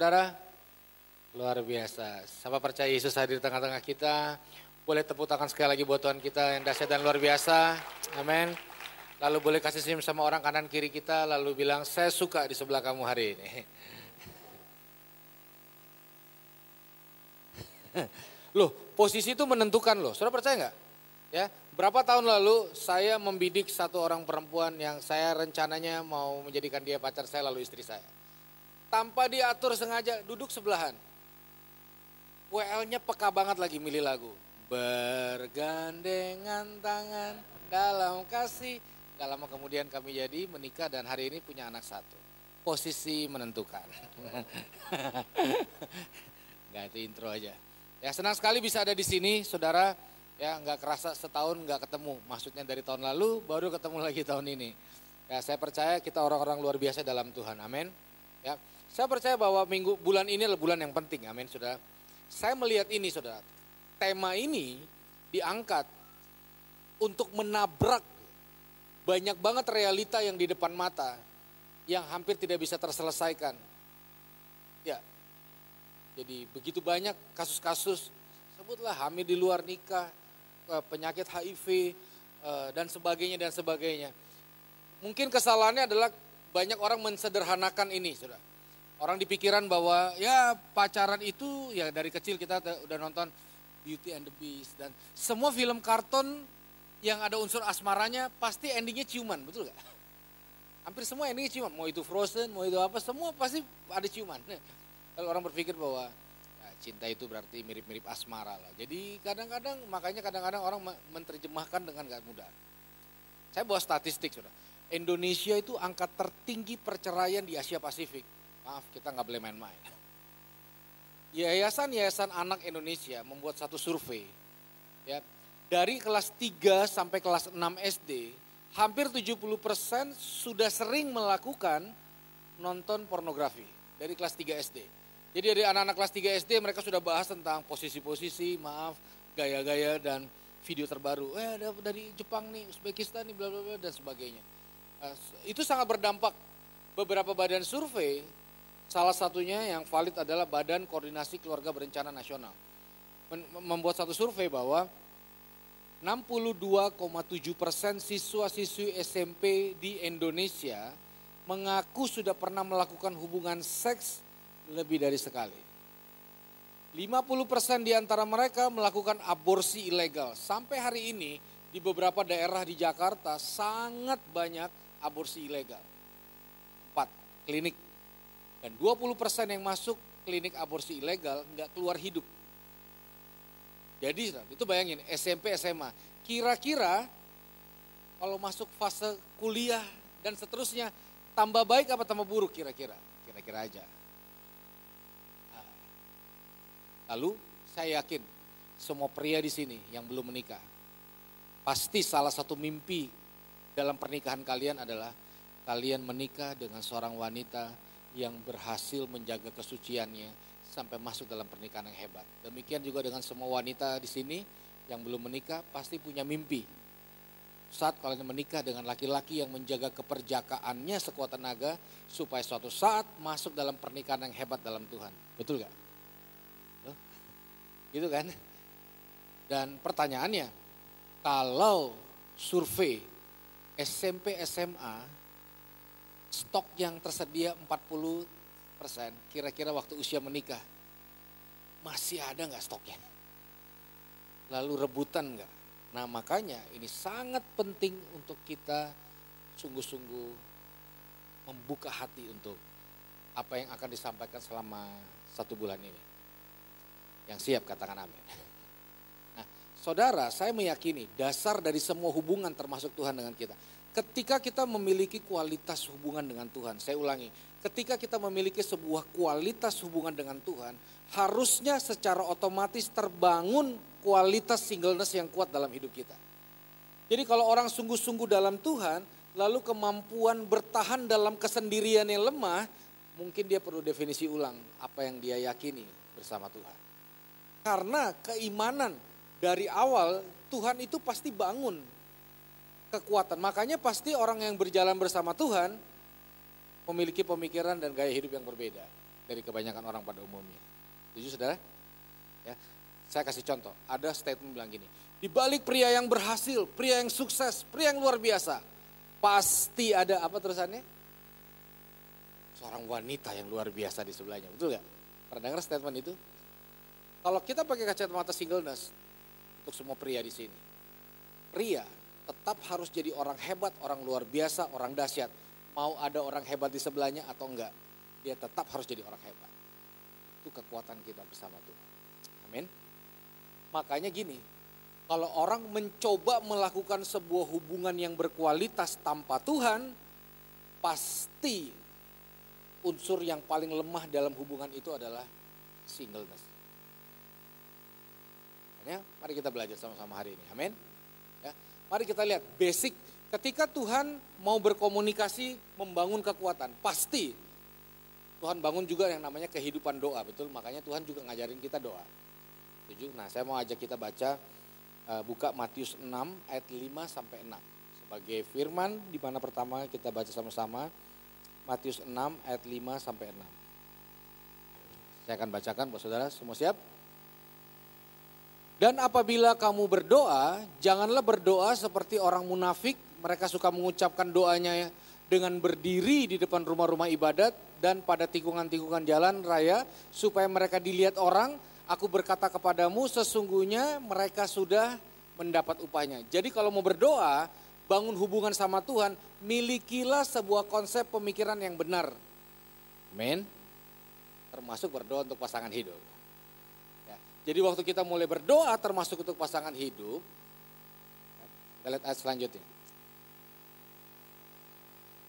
saudara? Luar biasa. Siapa percaya Yesus hadir di tengah-tengah kita? Boleh tepuk tangan sekali lagi buat Tuhan kita yang dahsyat dan luar biasa. Amin. Lalu boleh kasih senyum sama orang kanan kiri kita, lalu bilang, saya suka di sebelah kamu hari ini. Loh, posisi itu menentukan loh. Saudara percaya nggak? Ya, berapa tahun lalu saya membidik satu orang perempuan yang saya rencananya mau menjadikan dia pacar saya lalu istri saya. Tanpa diatur sengaja duduk sebelahan. WL-nya peka banget lagi milih lagu. Bergandengan tangan dalam kasih. Gak lama kemudian kami jadi menikah dan hari ini punya anak satu. Posisi menentukan. Gak itu intro aja. Ya senang sekali bisa ada di sini saudara ya nggak kerasa setahun nggak ketemu maksudnya dari tahun lalu baru ketemu lagi tahun ini ya saya percaya kita orang-orang luar biasa dalam Tuhan amin ya saya percaya bahwa minggu bulan ini adalah bulan yang penting amin saudara saya melihat ini saudara tema ini diangkat untuk menabrak banyak banget realita yang di depan mata yang hampir tidak bisa terselesaikan ya jadi begitu banyak kasus-kasus sebutlah hamil di luar nikah Eh, penyakit HIV eh, dan sebagainya dan sebagainya. Mungkin kesalahannya adalah banyak orang mensederhanakan ini, sudah. Orang dipikiran bahwa ya pacaran itu ya dari kecil kita udah nonton Beauty and the Beast dan semua film kartun yang ada unsur asmaranya pasti endingnya ciuman, betul gak? Hampir semua endingnya ciuman, mau itu Frozen, mau itu apa, semua pasti ada ciuman. Kalau orang berpikir bahwa cinta itu berarti mirip-mirip asmara lah. Jadi kadang-kadang makanya kadang-kadang orang menerjemahkan dengan gak mudah. Saya bawa statistik sudah. Indonesia itu angka tertinggi perceraian di Asia Pasifik. Maaf kita nggak boleh main-main. Yayasan-yayasan anak Indonesia membuat satu survei. Ya, dari kelas 3 sampai kelas 6 SD, hampir 70% sudah sering melakukan nonton pornografi dari kelas 3 SD. Jadi dari anak-anak kelas 3 SD mereka sudah bahas tentang posisi-posisi, maaf, gaya-gaya dan video terbaru. Eh ada dari Jepang nih, Uzbekistan nih, bla bla bla dan sebagainya. Nah, itu sangat berdampak. Beberapa badan survei, salah satunya yang valid adalah Badan Koordinasi Keluarga Berencana Nasional. Membuat satu survei bahwa 62,7 persen siswa-siswi SMP di Indonesia mengaku sudah pernah melakukan hubungan seks lebih dari sekali. 50% di antara mereka melakukan aborsi ilegal. Sampai hari ini di beberapa daerah di Jakarta sangat banyak aborsi ilegal. Empat, klinik. Dan 20% yang masuk klinik aborsi ilegal nggak keluar hidup. Jadi itu bayangin SMP SMA. Kira-kira kalau masuk fase kuliah dan seterusnya tambah baik apa tambah buruk kira-kira? Kira-kira aja. Lalu saya yakin semua pria di sini yang belum menikah, pasti salah satu mimpi dalam pernikahan kalian adalah kalian menikah dengan seorang wanita yang berhasil menjaga kesuciannya sampai masuk dalam pernikahan yang hebat. Demikian juga dengan semua wanita di sini yang belum menikah pasti punya mimpi. Saat kalian menikah dengan laki-laki yang menjaga keperjakaannya sekuat tenaga supaya suatu saat masuk dalam pernikahan yang hebat dalam Tuhan. Betul gak? Gitu kan? Dan pertanyaannya, kalau survei SMP SMA stok yang tersedia 40 persen, kira-kira waktu usia menikah masih ada nggak stoknya? Lalu rebutan nggak? Nah makanya ini sangat penting untuk kita sungguh-sungguh membuka hati untuk apa yang akan disampaikan selama satu bulan ini. Yang siap katakan amin. Nah, saudara, saya meyakini dasar dari semua hubungan termasuk Tuhan dengan kita. Ketika kita memiliki kualitas hubungan dengan Tuhan, saya ulangi, ketika kita memiliki sebuah kualitas hubungan dengan Tuhan, harusnya secara otomatis terbangun kualitas singleness yang kuat dalam hidup kita. Jadi kalau orang sungguh-sungguh dalam Tuhan, lalu kemampuan bertahan dalam kesendirian yang lemah, mungkin dia perlu definisi ulang apa yang dia yakini bersama Tuhan. Karena keimanan dari awal Tuhan itu pasti bangun kekuatan. Makanya pasti orang yang berjalan bersama Tuhan memiliki pemikiran dan gaya hidup yang berbeda. dari kebanyakan orang pada umumnya. Setuju saudara? Ya, saya kasih contoh. Ada statement bilang gini, di balik pria yang berhasil, pria yang sukses, pria yang luar biasa, pasti ada apa terusannya? Seorang wanita yang luar biasa di sebelahnya, betul gak? Pernah dengar statement itu? Kalau kita pakai kacamata singleness, untuk semua pria di sini. Pria tetap harus jadi orang hebat, orang luar biasa, orang dahsyat. Mau ada orang hebat di sebelahnya atau enggak, dia tetap harus jadi orang hebat. Itu kekuatan kita bersama Tuhan. Amin. Makanya gini, kalau orang mencoba melakukan sebuah hubungan yang berkualitas tanpa Tuhan, pasti unsur yang paling lemah dalam hubungan itu adalah singleness. Ya, mari kita belajar sama-sama hari ini. Amin. Ya, mari kita lihat basic ketika Tuhan mau berkomunikasi membangun kekuatan, pasti Tuhan bangun juga yang namanya kehidupan doa, betul? Makanya Tuhan juga ngajarin kita doa. Setuju? Nah, saya mau ajak kita baca uh, buka Matius 6 ayat 5 sampai 6 sebagai firman di mana pertama kita baca sama-sama Matius 6 ayat 5 sampai 6. Saya akan bacakan buat saudara, semua siap? Dan apabila kamu berdoa, janganlah berdoa seperti orang munafik. Mereka suka mengucapkan doanya dengan berdiri di depan rumah-rumah ibadat dan pada tikungan-tikungan jalan raya supaya mereka dilihat orang. Aku berkata kepadamu sesungguhnya mereka sudah mendapat upahnya. Jadi kalau mau berdoa, bangun hubungan sama Tuhan, milikilah sebuah konsep pemikiran yang benar. Amin. Termasuk berdoa untuk pasangan hidup. Jadi waktu kita mulai berdoa termasuk untuk pasangan hidup, kita lihat ayat selanjutnya.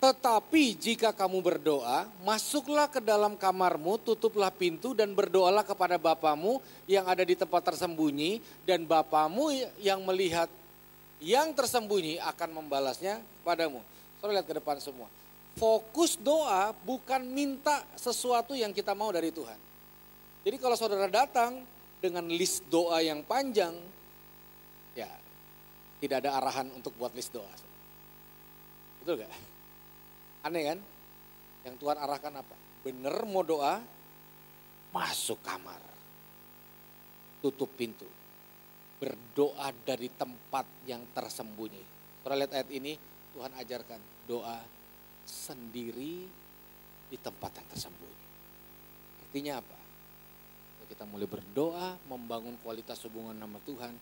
Tetapi jika kamu berdoa, masuklah ke dalam kamarmu, tutuplah pintu dan berdoalah kepada Bapamu yang ada di tempat tersembunyi dan Bapamu yang melihat yang tersembunyi akan membalasnya kepadamu. Saudara lihat ke depan semua. Fokus doa bukan minta sesuatu yang kita mau dari Tuhan. Jadi kalau saudara datang dengan list doa yang panjang, ya tidak ada arahan untuk buat list doa. Betul gak? Aneh kan? Yang Tuhan arahkan apa? Bener mau doa, masuk kamar. Tutup pintu. Berdoa dari tempat yang tersembunyi. Saudara lihat ayat ini, Tuhan ajarkan doa sendiri di tempat yang tersembunyi. Artinya apa? Kita mulai berdoa, membangun kualitas hubungan nama Tuhan,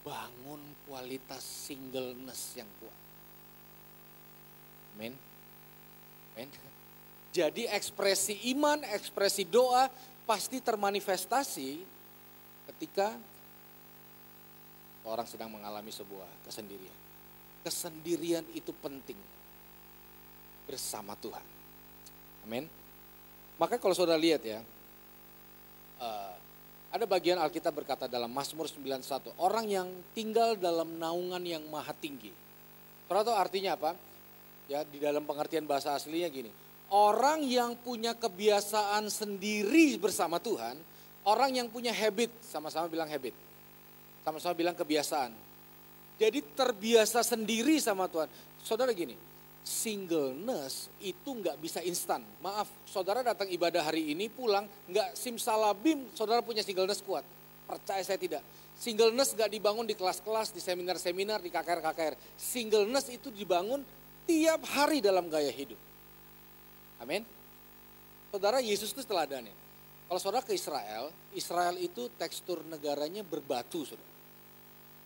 bangun kualitas singleness yang kuat. Amin. Amin. Jadi ekspresi iman, ekspresi doa pasti termanifestasi ketika orang sedang mengalami sebuah kesendirian. Kesendirian itu penting bersama Tuhan. Amin. Maka kalau saudara lihat ya, uh, ada bagian Alkitab berkata dalam Mazmur 91, orang yang tinggal dalam naungan yang maha tinggi. Saudara tahu artinya apa? Ya, di dalam pengertian bahasa aslinya gini. Orang yang punya kebiasaan sendiri bersama Tuhan, orang yang punya habit, sama-sama bilang habit. Sama-sama bilang kebiasaan. Jadi terbiasa sendiri sama Tuhan. Saudara gini, singleness itu nggak bisa instan. Maaf, saudara datang ibadah hari ini pulang nggak simsalabim, saudara punya singleness kuat. Percaya saya tidak. Singleness nggak dibangun di kelas-kelas, di seminar-seminar, di KKR-KKR. Singleness itu dibangun tiap hari dalam gaya hidup. Amin. Saudara Yesus itu teladannya. Kalau saudara ke Israel, Israel itu tekstur negaranya berbatu, saudara.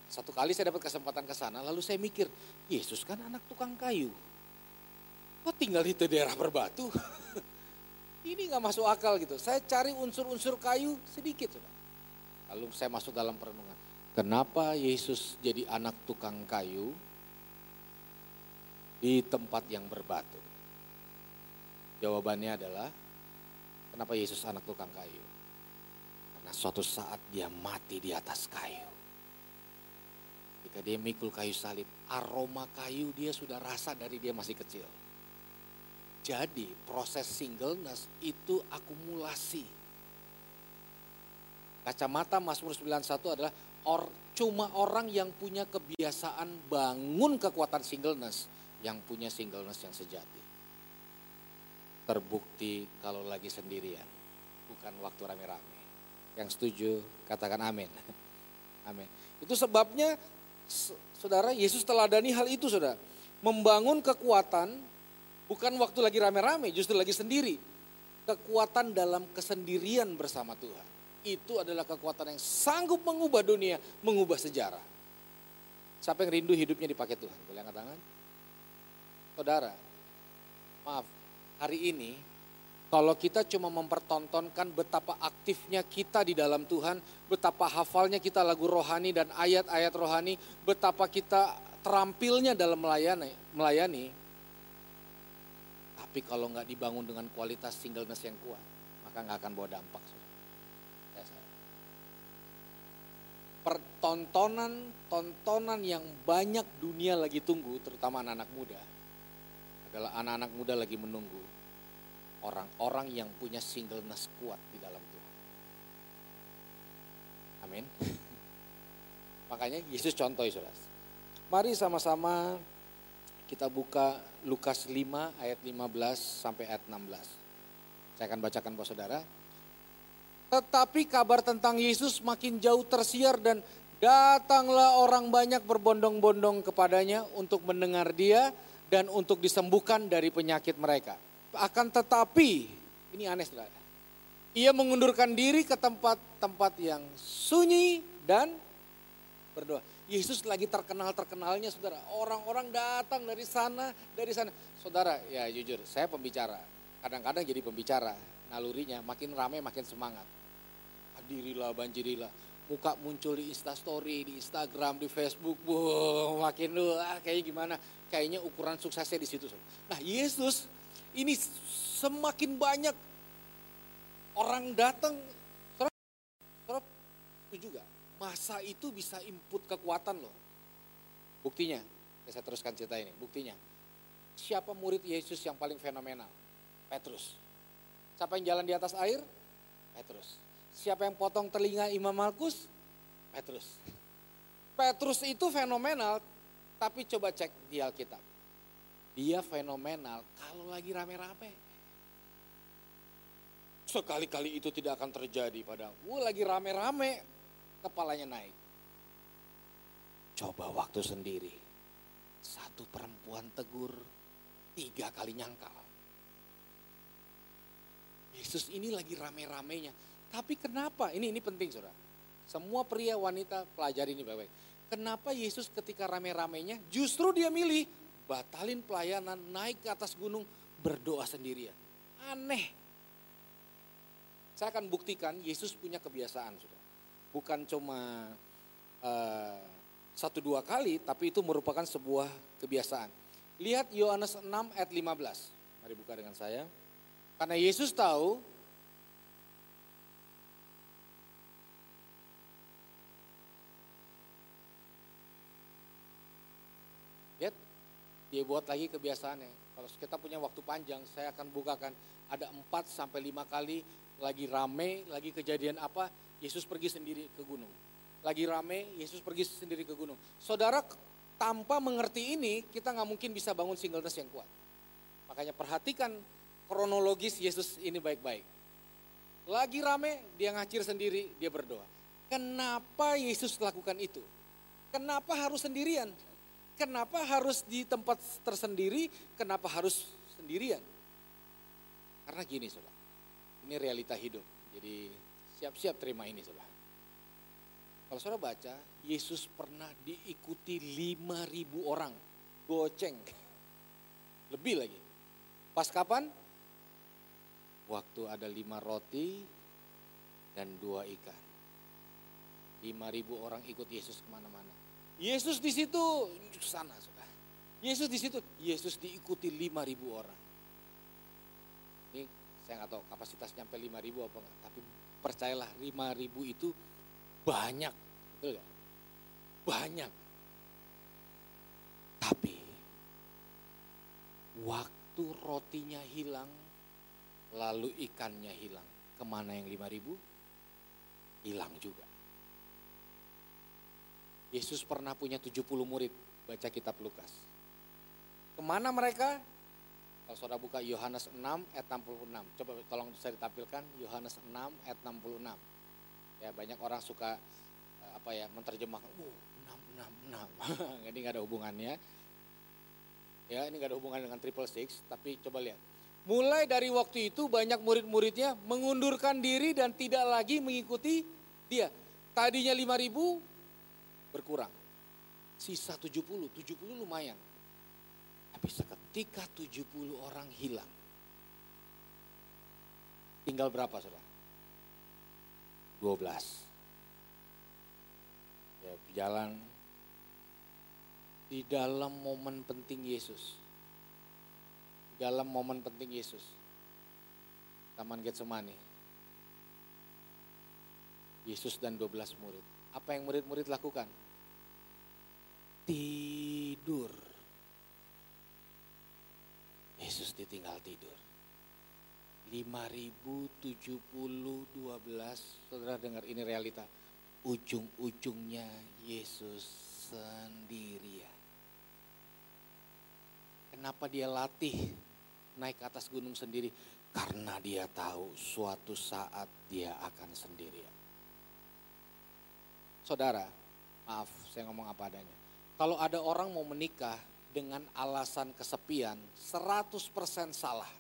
Satu kali saya dapat kesempatan ke sana, lalu saya mikir, Yesus kan anak tukang kayu. Kok tinggal di daerah berbatu? Ini nggak masuk akal gitu. Saya cari unsur-unsur kayu sedikit. Sudah. Lalu saya masuk dalam perenungan. Kenapa Yesus jadi anak tukang kayu di tempat yang berbatu? Jawabannya adalah, kenapa Yesus anak tukang kayu? Karena suatu saat dia mati di atas kayu. Ketika dia mikul kayu salib, aroma kayu dia sudah rasa dari dia masih kecil jadi proses singleness itu akumulasi. Kacamata Mazmur 91 adalah or, cuma orang yang punya kebiasaan bangun kekuatan singleness yang punya singleness yang sejati. Terbukti kalau lagi sendirian. bukan waktu rame-rame. Yang setuju katakan amin. Amin. Itu sebabnya saudara Yesus teladani hal itu saudara. Membangun kekuatan bukan waktu lagi rame-rame, justru lagi sendiri. Kekuatan dalam kesendirian bersama Tuhan. Itu adalah kekuatan yang sanggup mengubah dunia, mengubah sejarah. Siapa yang rindu hidupnya dipakai Tuhan? Boleh angkat tangan? Saudara, maaf, hari ini kalau kita cuma mempertontonkan betapa aktifnya kita di dalam Tuhan, betapa hafalnya kita lagu rohani dan ayat-ayat rohani, betapa kita terampilnya dalam melayani, melayani. Tapi kalau nggak dibangun dengan kualitas singleness yang kuat, maka nggak akan bawa dampak. Pertontonan, tontonan yang banyak dunia lagi tunggu, terutama anak-anak muda, adalah anak-anak muda lagi menunggu orang-orang yang punya singleness kuat di dalam Tuhan. Amin. Makanya Yesus contoh saudara. Mari sama-sama kita buka Lukas 5 ayat 15 sampai ayat 16. Saya akan bacakan buat saudara. Tetapi kabar tentang Yesus makin jauh tersiar dan datanglah orang banyak berbondong-bondong kepadanya untuk mendengar dia dan untuk disembuhkan dari penyakit mereka. Akan tetapi, ini aneh saudara. Ia mengundurkan diri ke tempat-tempat yang sunyi dan berdoa. Yesus lagi terkenal-terkenalnya saudara. Orang-orang datang dari sana, dari sana. Saudara, ya jujur, saya pembicara. Kadang-kadang jadi pembicara. Nalurinya makin ramai makin semangat. Hadirilah, banjirilah. Muka muncul di Instastory, di Instagram, di Facebook. Wow, makin lu, ah, kayaknya gimana. Kayaknya ukuran suksesnya di situ. Nah Yesus ini semakin banyak orang datang, itu juga masa itu bisa input kekuatan loh. Buktinya, ya saya teruskan cerita ini. Buktinya, siapa murid Yesus yang paling fenomenal? Petrus. Siapa yang jalan di atas air? Petrus. Siapa yang potong telinga Imam Markus? Petrus. Petrus itu fenomenal, tapi coba cek di Alkitab. Dia fenomenal kalau lagi rame-rame. Sekali-kali itu tidak akan terjadi pada, wah lagi rame-rame, kepalanya naik. Coba waktu sendiri, satu perempuan tegur, tiga kali nyangkal. Yesus ini lagi rame-ramenya. Tapi kenapa? Ini ini penting saudara. Semua pria wanita pelajari ini baik-baik. Kenapa Yesus ketika rame-ramenya justru dia milih batalin pelayanan, naik ke atas gunung, berdoa sendirian. Aneh. Saya akan buktikan Yesus punya kebiasaan, sudah. Bukan cuma uh, satu dua kali, tapi itu merupakan sebuah kebiasaan. Lihat Yohanes 6 ayat 15. Mari buka dengan saya. Karena Yesus tahu dia buat lagi kebiasaannya. Kalau kita punya waktu panjang, saya akan bukakan ada 4 sampai 5 kali lagi rame, lagi kejadian apa, Yesus pergi sendiri ke gunung. Lagi rame, Yesus pergi sendiri ke gunung. Saudara tanpa mengerti ini, kita nggak mungkin bisa bangun singleness yang kuat. Makanya perhatikan kronologis Yesus ini baik-baik. Lagi rame, dia ngacir sendiri, dia berdoa. Kenapa Yesus lakukan itu? Kenapa harus sendirian? Kenapa harus di tempat tersendiri? Kenapa harus sendirian? Karena gini, saudara. Ini realita hidup. Jadi siap-siap terima ini, saudara. Kalau saudara baca, Yesus pernah diikuti 5.000 orang. Goceng. Lebih lagi. Pas kapan? Waktu ada lima roti dan dua ikan. 5.000 orang ikut Yesus ke mana-mana. Yesus di situ sana sudah. Yesus di situ, Yesus diikuti 5000 orang. Ini saya nggak tahu kapasitas nyampe 5000 apa enggak, tapi percayalah 5000 itu banyak, betul ya? Banyak. Tapi waktu rotinya hilang, lalu ikannya hilang, ke mana yang 5000? Hilang juga. Yesus pernah punya 70 murid, baca kitab Lukas. Ke mana mereka? Kalau saudara buka Yohanes 6 ayat 66. Coba tolong bisa ditampilkan Yohanes 6 ayat 66. Ya banyak orang suka eh, apa ya menerjemahkan, oh 6, 6, 6. ini nggak ada hubungannya. Ya ini nggak ada hubungan dengan triple six, tapi coba lihat. Mulai dari waktu itu banyak murid-muridnya mengundurkan diri dan tidak lagi mengikuti dia. Tadinya 5 ribu berkurang. Sisa 70, 70 lumayan. Tapi seketika 70 orang hilang. Tinggal berapa saudara? 12. Ya, jalan di dalam momen penting Yesus. Dalam momen penting Yesus. Taman Getsemani. Yesus dan 12 murid. Apa yang murid-murid lakukan? Tidur. Yesus ditinggal tidur. 5070 12 Saudara dengar ini realita. Ujung-ujungnya Yesus sendirian. Kenapa dia latih naik ke atas gunung sendiri? Karena dia tahu suatu saat dia akan sendirian. Saudara, maaf saya ngomong apa adanya. Kalau ada orang mau menikah dengan alasan kesepian 100% salah.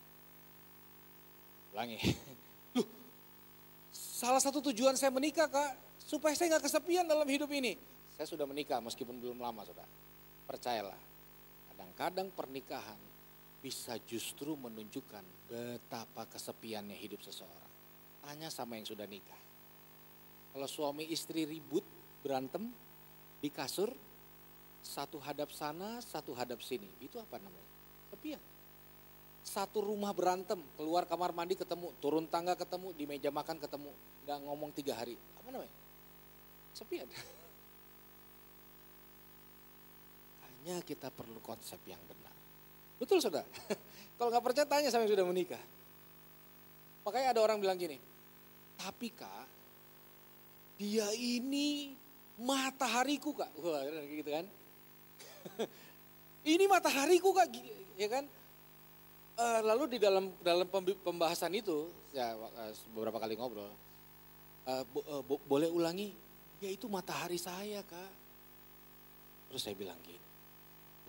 Ulangi. Loh, salah satu tujuan saya menikah kak, supaya saya nggak kesepian dalam hidup ini. Saya sudah menikah meskipun belum lama sudah. Percayalah, kadang-kadang pernikahan bisa justru menunjukkan betapa kesepiannya hidup seseorang. Tanya sama yang sudah nikah. Kalau suami istri ribut, berantem di kasur, satu hadap sana, satu hadap sini. Itu apa namanya? Kepian. Satu rumah berantem, keluar kamar mandi ketemu, turun tangga ketemu, di meja makan ketemu, nggak ngomong tiga hari. Apa namanya? Sepian. Hanya kita perlu konsep yang benar. Betul saudara? Kalau nggak percaya tanya sama yang sudah menikah. Makanya ada orang bilang gini, tapi kak, dia ini matahariku kak. Wah gitu kan. ini matahariku kak, ya kan? Uh, lalu di dalam dalam pembahasan itu, ya eh, beberapa kali ngobrol, uh, bo, bo, boleh ulangi, ya itu matahari saya kak. Terus saya bilang gini,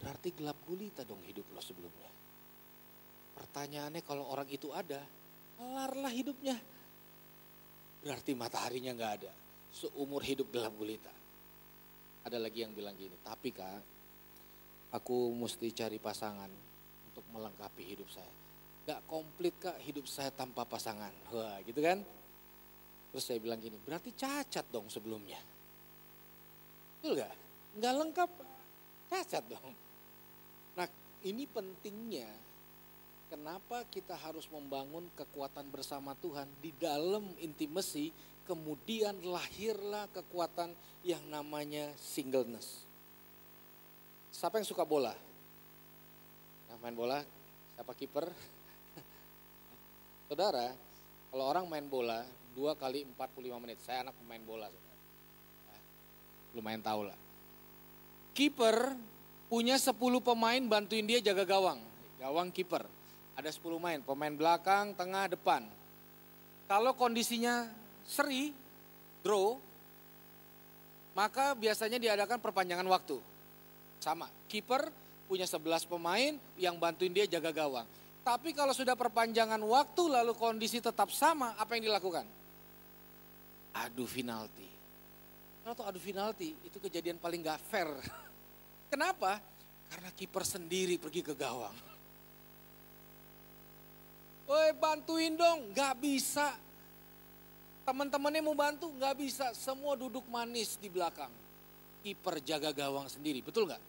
berarti gelap gulita dong hidup lo sebelumnya. Pertanyaannya kalau orang itu ada, kelarlah hidupnya. Berarti mataharinya nggak ada. Seumur hidup gelap gulita. Ada lagi yang bilang gini, tapi kak, aku mesti cari pasangan untuk melengkapi hidup saya. Gak komplit kak hidup saya tanpa pasangan. Wah gitu kan. Terus saya bilang gini, berarti cacat dong sebelumnya. Betul gak? Gak lengkap, cacat dong. Nah ini pentingnya kenapa kita harus membangun kekuatan bersama Tuhan di dalam intimasi kemudian lahirlah kekuatan yang namanya singleness. Siapa yang suka bola? Nah, main bola, siapa kiper? Saudara, kalau orang main bola dua kali 45 menit, saya anak pemain bola. Saudara. Nah, lumayan tahu lah. Kiper punya 10 pemain bantuin dia jaga gawang. Gawang kiper. Ada 10 main, pemain belakang, tengah, depan. Kalau kondisinya seri, draw, maka biasanya diadakan perpanjangan waktu. Sama, kiper punya 11 pemain yang bantuin dia jaga gawang. Tapi kalau sudah perpanjangan waktu lalu kondisi tetap sama, apa yang dilakukan? Adu finalti. Kalau tuh adu finalti itu kejadian paling gak fair. Kenapa? Karena kiper sendiri pergi ke gawang. Woi bantuin dong, gak bisa. Teman-temannya mau bantu, gak bisa. Semua duduk manis di belakang kiper jaga gawang sendiri, betul nggak?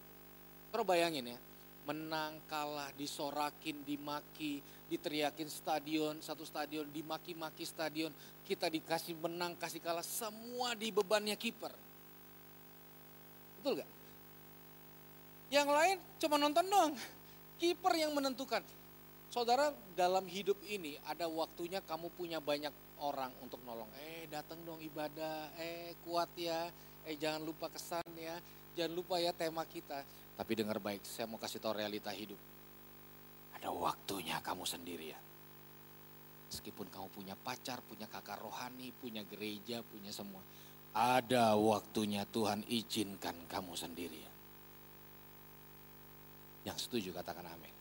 Terus bayangin ya, menang, kalah, disorakin, dimaki, diteriakin stadion, satu stadion, dimaki-maki stadion, kita dikasih menang, kasih kalah, semua di bebannya kiper. Betul nggak? Yang lain cuma nonton dong, kiper yang menentukan. Saudara dalam hidup ini ada waktunya kamu punya banyak orang untuk nolong. Eh datang dong ibadah, eh kuat ya, eh jangan lupa kesan ya, jangan lupa ya tema kita. Tapi dengar baik, saya mau kasih tahu realita hidup. Ada waktunya kamu sendirian. Meskipun kamu punya pacar, punya kakak rohani, punya gereja, punya semua. Ada waktunya Tuhan izinkan kamu sendirian. Yang setuju katakan amin.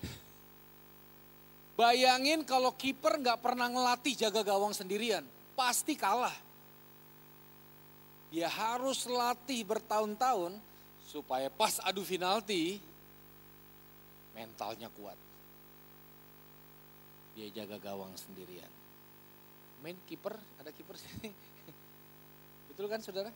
Bayangin kalau kiper nggak pernah ngelatih jaga gawang sendirian, pasti kalah. Dia harus latih bertahun-tahun supaya pas adu finalti mentalnya kuat. Dia jaga gawang sendirian. Main kiper, ada kiper sini. Betul kan saudara?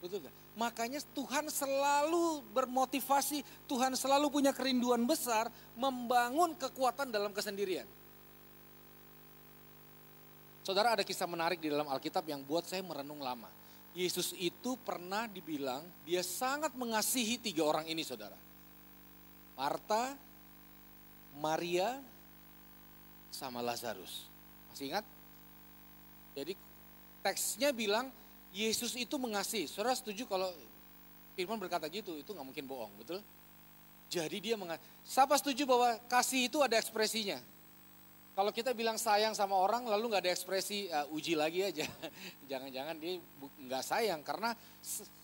Betul kan? Makanya Tuhan selalu bermotivasi, Tuhan selalu punya kerinduan besar membangun kekuatan dalam kesendirian. Saudara ada kisah menarik di dalam Alkitab yang buat saya merenung lama. Yesus itu pernah dibilang dia sangat mengasihi tiga orang ini saudara. Marta, Maria, sama Lazarus. Masih ingat? Jadi teksnya bilang Yesus itu mengasihi. Saudara setuju kalau Firman berkata gitu, itu nggak mungkin bohong, betul? Jadi dia mengasihi. Siapa setuju bahwa kasih itu ada ekspresinya? Kalau kita bilang sayang sama orang lalu nggak ada ekspresi uh, uji lagi aja. Jangan-jangan dia nggak sayang karena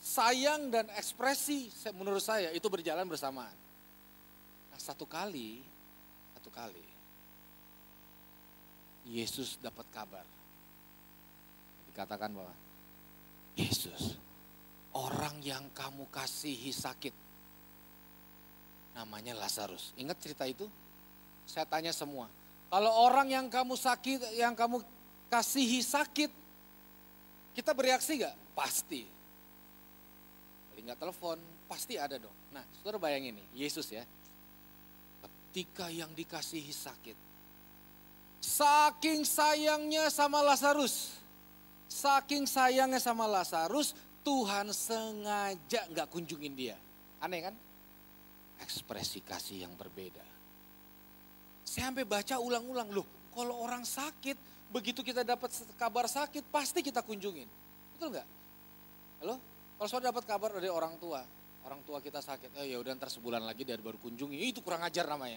sayang dan ekspresi menurut saya itu berjalan bersamaan. Nah, satu kali, satu kali Yesus dapat kabar. Dikatakan bahwa Yesus, orang yang kamu kasihi sakit. Namanya Lazarus. Ingat cerita itu? Saya tanya semua. Kalau orang yang kamu sakit, yang kamu kasihi sakit, kita bereaksi gak? Pasti. Kalau nggak telepon, pasti ada dong. Nah, saudara bayangin nih, Yesus ya. Ketika yang dikasihi sakit, Saking sayangnya sama Lazarus. Saking sayangnya sama Lazarus, Tuhan sengaja nggak kunjungin dia. Aneh kan? Ekspresi kasih yang berbeda. Saya sampai baca ulang-ulang, loh kalau orang sakit, begitu kita dapat kabar sakit, pasti kita kunjungin. Betul nggak? Halo? Kalau saudara dapat kabar dari orang tua, orang tua kita sakit, oh ya udah ntar sebulan lagi dia baru kunjungi, itu kurang ajar namanya.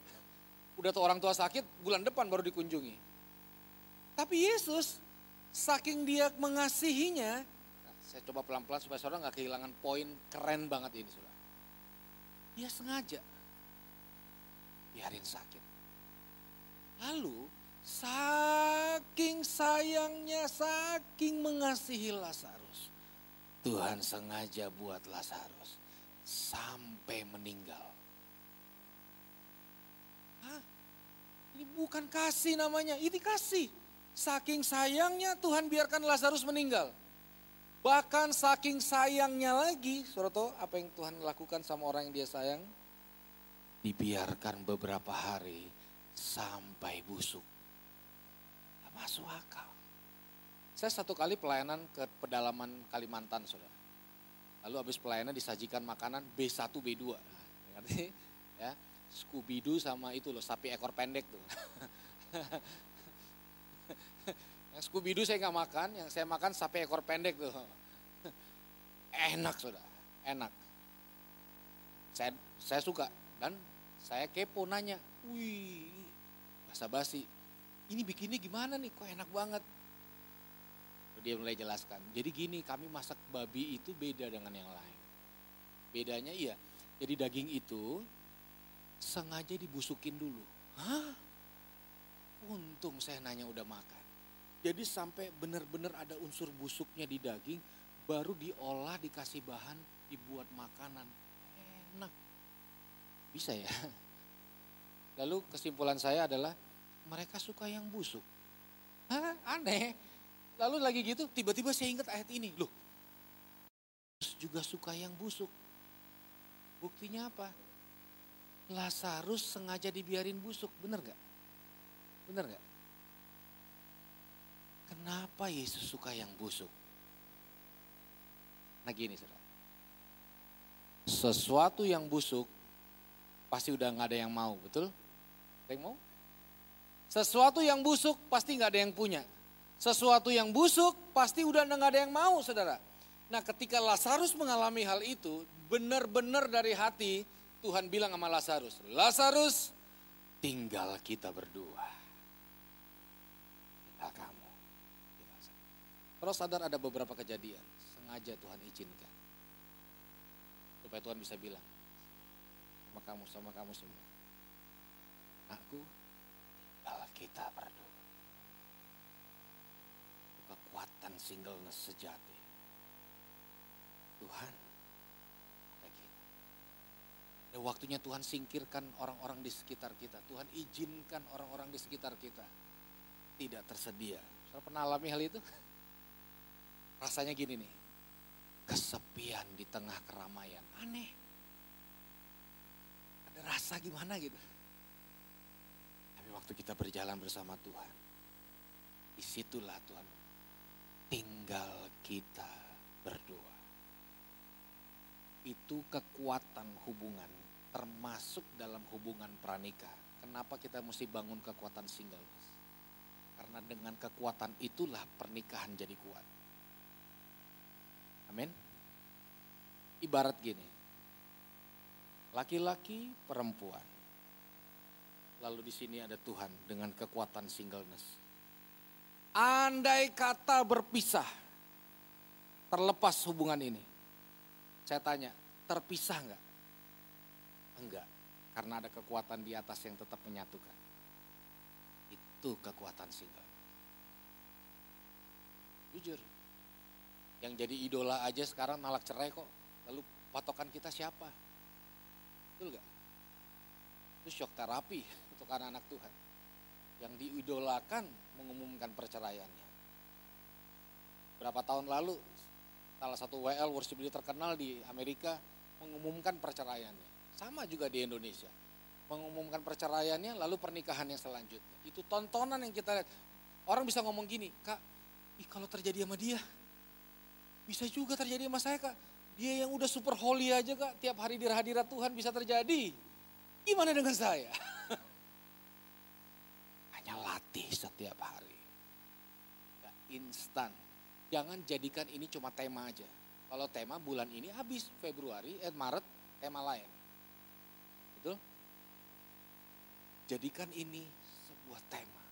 Udah tuh orang tua sakit, bulan depan baru dikunjungi. Tapi Yesus, saking dia mengasihinya, nah, saya coba pelan-pelan supaya saudara nggak kehilangan poin keren banget ini saudara. Dia sengaja biarin sakit. Lalu saking sayangnya, saking mengasihi Lazarus. Tuhan sengaja buat Lazarus sampai meninggal. Ini bukan kasih namanya, ini kasih. Saking sayangnya Tuhan biarkan Lazarus meninggal. Bahkan saking sayangnya lagi, Suroto, apa yang Tuhan lakukan sama orang yang dia sayang? Dibiarkan beberapa hari sampai busuk. Gak masuk akal. Saya satu kali pelayanan ke pedalaman Kalimantan, saudara. Lalu habis pelayanan disajikan makanan B1, B2. Nah? Ya, Scooby sama itu loh sapi ekor pendek tuh. yang Scooby saya nggak makan, yang saya makan sapi ekor pendek tuh. Enak sudah, enak. Saya saya suka dan saya kepo nanya, wih basa basi, ini bikinnya gimana nih? Kok enak banget? Dia mulai jelaskan. Jadi gini, kami masak babi itu beda dengan yang lain. Bedanya iya, jadi daging itu sengaja dibusukin dulu. Hah? Untung saya nanya udah makan. Jadi sampai benar-benar ada unsur busuknya di daging, baru diolah dikasih bahan, dibuat makanan. Enak. Bisa ya? Lalu kesimpulan saya adalah mereka suka yang busuk. Hah? Aneh. Lalu lagi gitu tiba-tiba saya ingat ayat ini. Loh, juga suka yang busuk. Buktinya apa? Lazarus sengaja dibiarin busuk, bener gak? Bener gak? Kenapa Yesus suka yang busuk? Nah gini saudara. Sesuatu yang busuk pasti udah gak ada yang mau, betul? Ada yang mau? Sesuatu yang busuk pasti gak ada yang punya. Sesuatu yang busuk pasti udah gak ada yang mau saudara. Nah ketika Lazarus mengalami hal itu, benar-benar dari hati Tuhan bilang sama Lazarus, Lazarus tinggal kita berdua. Tinggal kamu. Terus sadar ada beberapa kejadian, sengaja Tuhan izinkan. Supaya Tuhan bisa bilang, sama kamu, sama kamu semua. Aku tinggal kita berdua. Kekuatan singleness sejati. Tuhan, kita. Ada waktunya Tuhan singkirkan orang-orang di sekitar kita. Tuhan izinkan orang-orang di sekitar kita tidak tersedia. Saya pernah alami hal itu? Rasanya gini nih, kesepian di tengah keramaian. Aneh. Rasa gimana gitu. Tapi waktu kita berjalan bersama Tuhan, di situlah Tuhan tinggal kita berdua itu kekuatan hubungan termasuk dalam hubungan pranikah. Kenapa kita mesti bangun kekuatan single? Karena dengan kekuatan itulah pernikahan jadi kuat. Amin. Ibarat gini. Laki-laki, perempuan. Lalu di sini ada Tuhan dengan kekuatan singleness. Andai kata berpisah, terlepas hubungan ini saya tanya, terpisah enggak? Enggak, karena ada kekuatan di atas yang tetap menyatukan. Itu kekuatan single. Jujur, yang jadi idola aja sekarang nalak cerai kok. Lalu patokan kita siapa? Betul gak? Itu shock terapi untuk anak-anak Tuhan. Yang diidolakan mengumumkan perceraiannya. Berapa tahun lalu salah satu WL worship leader terkenal di Amerika mengumumkan perceraiannya. Sama juga di Indonesia. Mengumumkan perceraiannya lalu pernikahan yang selanjutnya. Itu tontonan yang kita lihat. Orang bisa ngomong gini, Kak, kalau terjadi sama dia, bisa juga terjadi sama saya Kak. Dia yang udah super holy aja Kak, tiap hari di hadirat Tuhan bisa terjadi. Gimana dengan saya? Hanya latih setiap hari. Gak instan Jangan jadikan ini cuma tema aja. Kalau tema bulan ini habis Februari, eh Maret tema lain. Betul? Jadikan ini sebuah tema.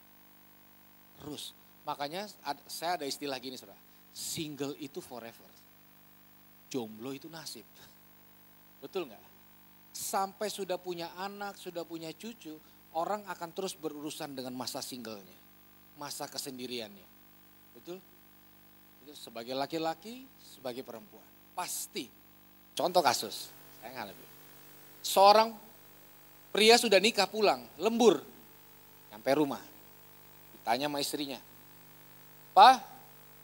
Terus, makanya saya ada istilah gini saudara. Single itu forever. Jomblo itu nasib. Betul nggak? Sampai sudah punya anak, sudah punya cucu, orang akan terus berurusan dengan masa singlenya. Masa kesendiriannya. Betul? sebagai laki-laki, sebagai perempuan. Pasti. Contoh kasus, saya ngalamin. Seorang pria sudah nikah pulang, lembur, nyampe rumah. Ditanya sama istrinya, Pak,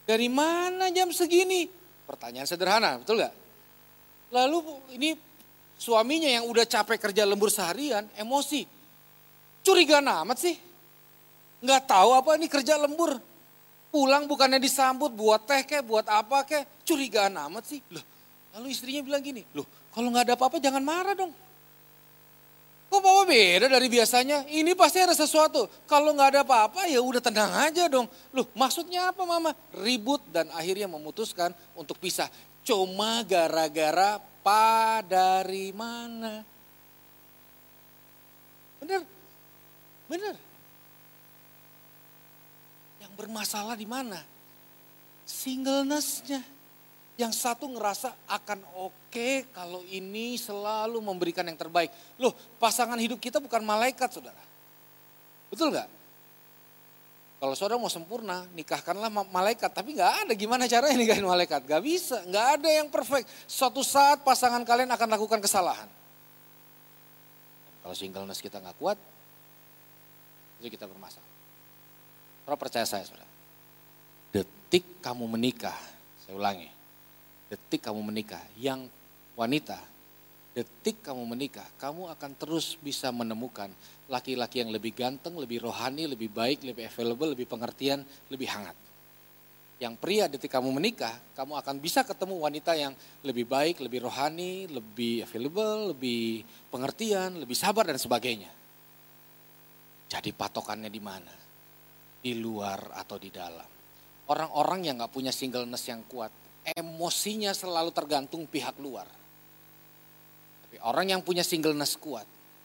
dari mana jam segini? Pertanyaan sederhana, betul gak? Lalu ini suaminya yang udah capek kerja lembur seharian, emosi. Curiga amat sih. Nggak tahu apa ini kerja lembur Pulang bukannya disambut buat teh kek, buat apa kek. Curigaan amat sih. Loh, lalu istrinya bilang gini, loh kalau nggak ada apa-apa jangan marah dong. Kok bawa beda dari biasanya? Ini pasti ada sesuatu. Kalau nggak ada apa-apa ya udah tenang aja dong. Loh maksudnya apa mama? Ribut dan akhirnya memutuskan untuk pisah. Cuma gara-gara pa dari mana? Bener? Bener? bermasalah di mana? Singlenessnya. Yang satu ngerasa akan oke okay kalau ini selalu memberikan yang terbaik. Loh pasangan hidup kita bukan malaikat saudara. Betul nggak? Kalau saudara mau sempurna, nikahkanlah malaikat. Tapi nggak ada gimana caranya nikahin malaikat. Gak bisa, nggak ada yang perfect. Suatu saat pasangan kalian akan lakukan kesalahan. Kalau singleness kita nggak kuat, itu kita bermasalah. Saudara percaya saya, saudara. Detik kamu menikah, saya ulangi. Detik kamu menikah, yang wanita, detik kamu menikah, kamu akan terus bisa menemukan laki-laki yang lebih ganteng, lebih rohani, lebih baik, lebih available, lebih pengertian, lebih hangat. Yang pria detik kamu menikah, kamu akan bisa ketemu wanita yang lebih baik, lebih rohani, lebih available, lebih pengertian, lebih sabar dan sebagainya. Jadi patokannya di mana? di luar atau di dalam. Orang-orang yang gak punya singleness yang kuat, emosinya selalu tergantung pihak luar. Tapi orang yang punya singleness kuat,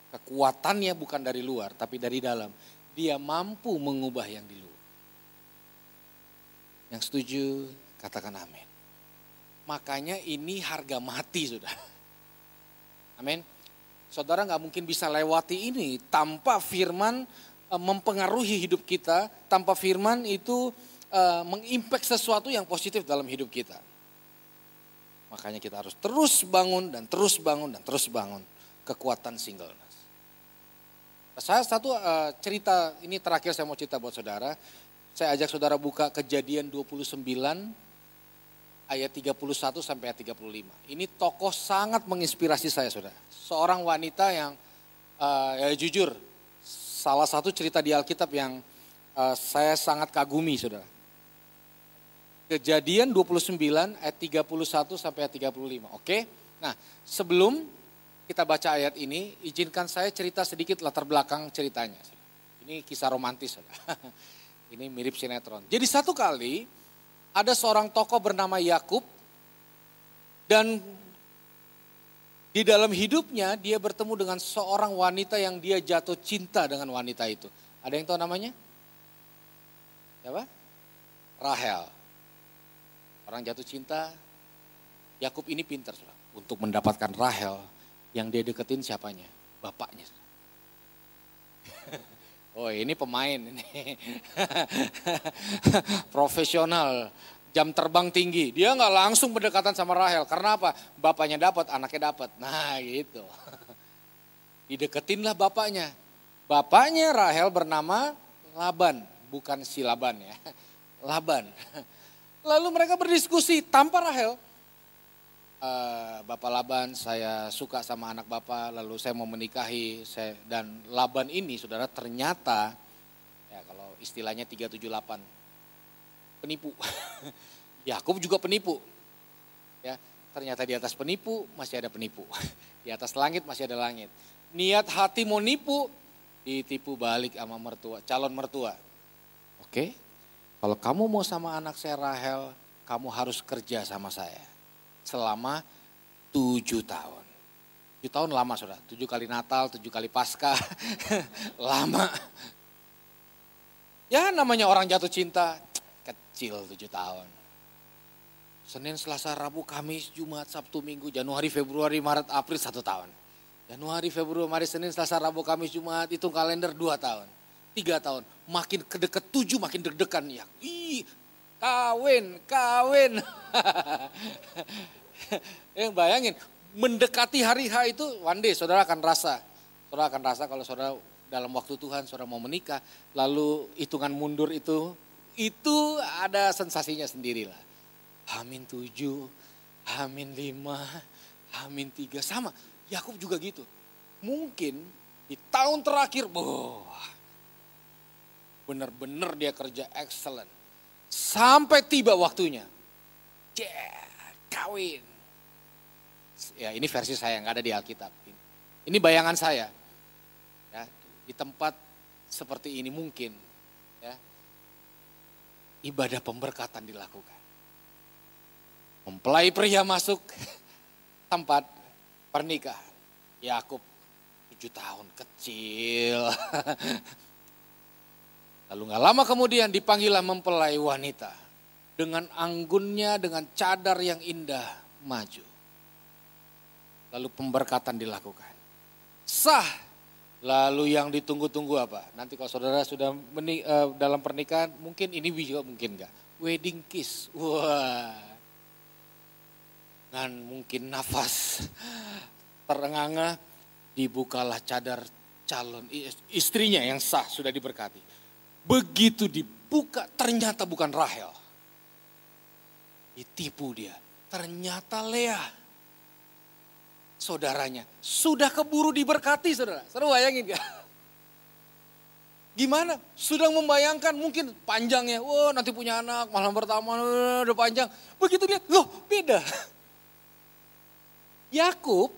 Kekuatannya bukan dari luar, tapi dari dalam. Dia mampu mengubah yang di luar. Yang setuju, katakan amin. Makanya ini harga mati sudah. Amin. Saudara nggak mungkin bisa lewati ini tanpa firman e, mempengaruhi hidup kita, tanpa firman itu uh, mengimpact sesuatu yang positif dalam hidup kita. Makanya kita harus terus bangun dan terus bangun dan terus bangun kekuatan singleness. Saya satu uh, cerita, ini terakhir saya mau cerita buat saudara. Saya ajak saudara buka kejadian 29 ayat 31 sampai ayat 35. Ini tokoh sangat menginspirasi saya saudara. Seorang wanita yang uh, ya jujur, salah satu cerita di Alkitab yang uh, saya sangat kagumi saudara. Kejadian 29 ayat 31 sampai ayat 35. Oke. Nah, sebelum kita baca ayat ini, izinkan saya cerita sedikit latar belakang ceritanya. Ini kisah romantis. ini mirip sinetron. Jadi satu kali ada seorang tokoh bernama Yakub dan di dalam hidupnya dia bertemu dengan seorang wanita yang dia jatuh cinta dengan wanita itu. Ada yang tahu namanya? Siapa? Rahel. Orang jatuh cinta, Yakub ini pintar untuk mendapatkan Rahel yang dia deketin siapanya? Bapaknya. Oh ini pemain ini. Profesional. Jam terbang tinggi. Dia nggak langsung berdekatan sama Rahel. Karena apa? Bapaknya dapat, anaknya dapat. Nah gitu. Dideketinlah bapaknya. Bapaknya Rahel bernama Laban. Bukan si Laban ya. Laban. Lalu mereka berdiskusi tanpa Rahel uh, Bapak Laban, saya suka sama anak Bapak, lalu saya mau menikahi. Saya, dan Laban ini saudara ternyata, ya kalau istilahnya 378, penipu. Yakub juga penipu. Ya, ternyata di atas penipu masih ada penipu. Di atas langit masih ada langit. Niat hati mau nipu, ditipu balik sama mertua, calon mertua. Oke, kalau kamu mau sama anak saya Rahel, kamu harus kerja sama saya selama tujuh tahun. Tujuh tahun lama sudah, tujuh kali Natal, tujuh kali Pasca, lama. Ya namanya orang jatuh cinta, kecil tujuh tahun. Senin, Selasa, Rabu, Kamis, Jumat, Sabtu, Minggu, Januari, Februari, Maret, April, satu tahun. Januari, Februari, Maret, Senin, Selasa, Rabu, Kamis, Jumat, itu kalender dua tahun. Tiga tahun, makin kedeket tujuh makin deg-degan ya. Ih, kawin, kawin. yang bayangin, mendekati hari H itu one day saudara akan rasa. Saudara akan rasa kalau saudara dalam waktu Tuhan saudara mau menikah, lalu hitungan mundur itu, itu ada sensasinya sendirilah. Hamin tujuh, Hamin lima, Hamin tiga, sama. Yakub juga gitu. Mungkin di tahun terakhir, boh, benar-benar dia kerja excellent. Sampai tiba waktunya. Yeah, kawin ya ini versi saya nggak ada di Alkitab. Ini bayangan saya. Ya, di tempat seperti ini mungkin ya, ibadah pemberkatan dilakukan. Mempelai pria masuk tempat pernikahan. Yakub tujuh tahun kecil. Lalu nggak lama kemudian dipanggillah mempelai wanita. Dengan anggunnya, dengan cadar yang indah maju. Lalu pemberkatan dilakukan. Sah. Lalu yang ditunggu-tunggu apa? Nanti kalau saudara sudah uh, dalam pernikahan, mungkin ini juga mungkin enggak. Wedding kiss. Wah. Dan mungkin nafas terenganga dibukalah cadar calon istrinya yang sah sudah diberkati. Begitu dibuka ternyata bukan Rahel. Ditipu dia. Ternyata Leah saudaranya. Sudah keburu diberkati saudara. Saudara bayangin gak? Gimana? Sudah membayangkan mungkin panjangnya. Wah nanti punya anak, malam pertama udah panjang. Begitu lihat, loh beda. Yakub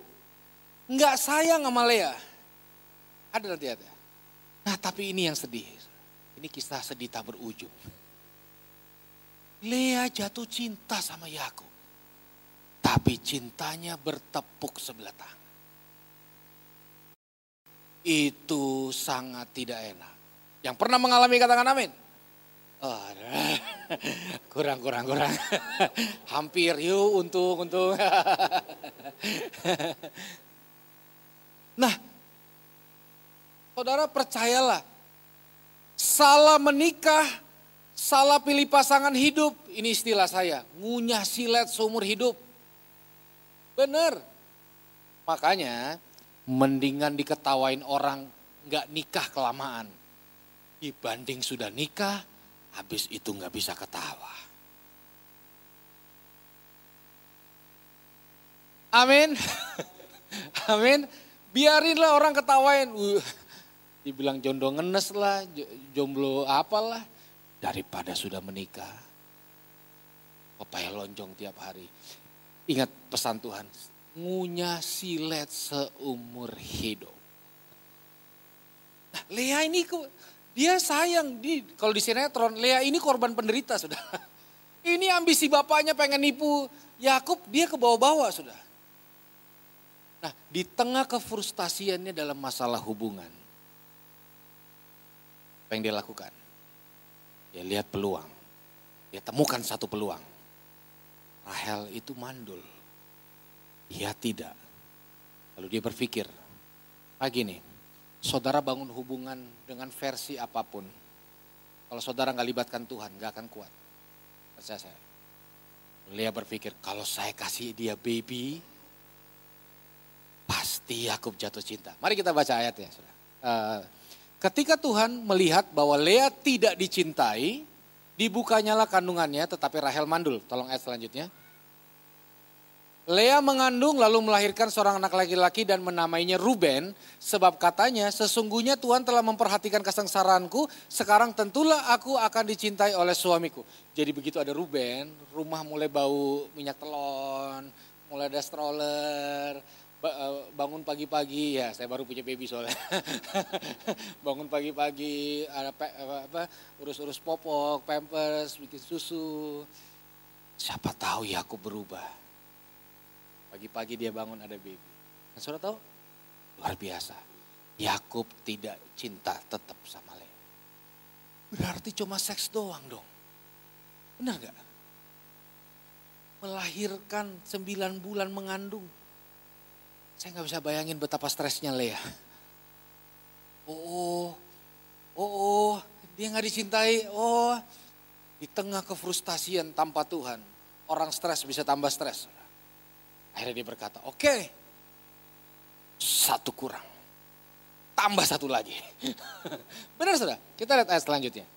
nggak sayang sama Lea. Ada nanti ada. Nah tapi ini yang sedih. Ini kisah sedih tak berujung. Lea jatuh cinta sama Yakub. Tapi cintanya bertepuk sebelah tangan. itu sangat tidak enak. Yang pernah mengalami katakan amin. Oh, kurang, kurang, kurang. Hampir, yuk untung, untung. nah, saudara percayalah, salah menikah, salah pilih pasangan hidup, ini istilah saya, ngunyah silet seumur hidup. Benar. Makanya mendingan diketawain orang nggak nikah kelamaan. Dibanding sudah nikah, habis itu nggak bisa ketawa. Amin. Amin. Biarinlah orang ketawain. Dibilang jondo ngenes lah, jomblo apalah. Daripada sudah menikah. Pepaya lonjong tiap hari. Ingat pesan Tuhan, ngunyah silet seumur hidup. Nah, Lea ini dia sayang di kalau di sinetron Lea ini korban penderita sudah. Ini ambisi bapaknya pengen nipu Yakub dia ke bawah-bawah sudah. Nah, di tengah kefrustasiannya dalam masalah hubungan. Apa yang dia lakukan? Dia lihat peluang. Dia temukan satu peluang. Rahel itu mandul. Dia tidak. Lalu dia berpikir, pagi nih, saudara bangun hubungan dengan versi apa pun. Kalau saudara nggak libatkan Tuhan, nggak akan kuat. Percaya saya. Lea berpikir, kalau saya kasih dia baby, pasti Yakub jatuh cinta. Mari kita baca ayatnya. Uh, ketika Tuhan melihat bahwa Lea tidak dicintai, dibukanyalah kandungannya, tetapi Rahel mandul. Tolong ayat selanjutnya. Lea mengandung lalu melahirkan seorang anak laki-laki dan menamainya Ruben. Sebab katanya sesungguhnya Tuhan telah memperhatikan kesengsaraanku. Sekarang tentulah aku akan dicintai oleh suamiku. Jadi begitu ada Ruben, rumah mulai bau minyak telon, mulai ada stroller. Eh, bangun pagi-pagi ya saya baru punya baby soalnya bangun pagi-pagi ada apa urus-urus popok pampers bikin susu siapa tahu ya aku berubah Pagi-pagi dia bangun ada baby. Dan saudara tahu? Luar biasa. Yakub tidak cinta tetap sama Lea. Berarti cuma seks doang dong. Benar gak? Melahirkan sembilan bulan mengandung. Saya nggak bisa bayangin betapa stresnya Lea. Oh, oh, oh, oh, dia nggak dicintai. Oh, di tengah kefrustasian tanpa Tuhan, orang stres bisa tambah stres. Akhirnya dia berkata, oke, okay, satu kurang. Tambah satu lagi. Benar sudah, kita lihat ayat selanjutnya.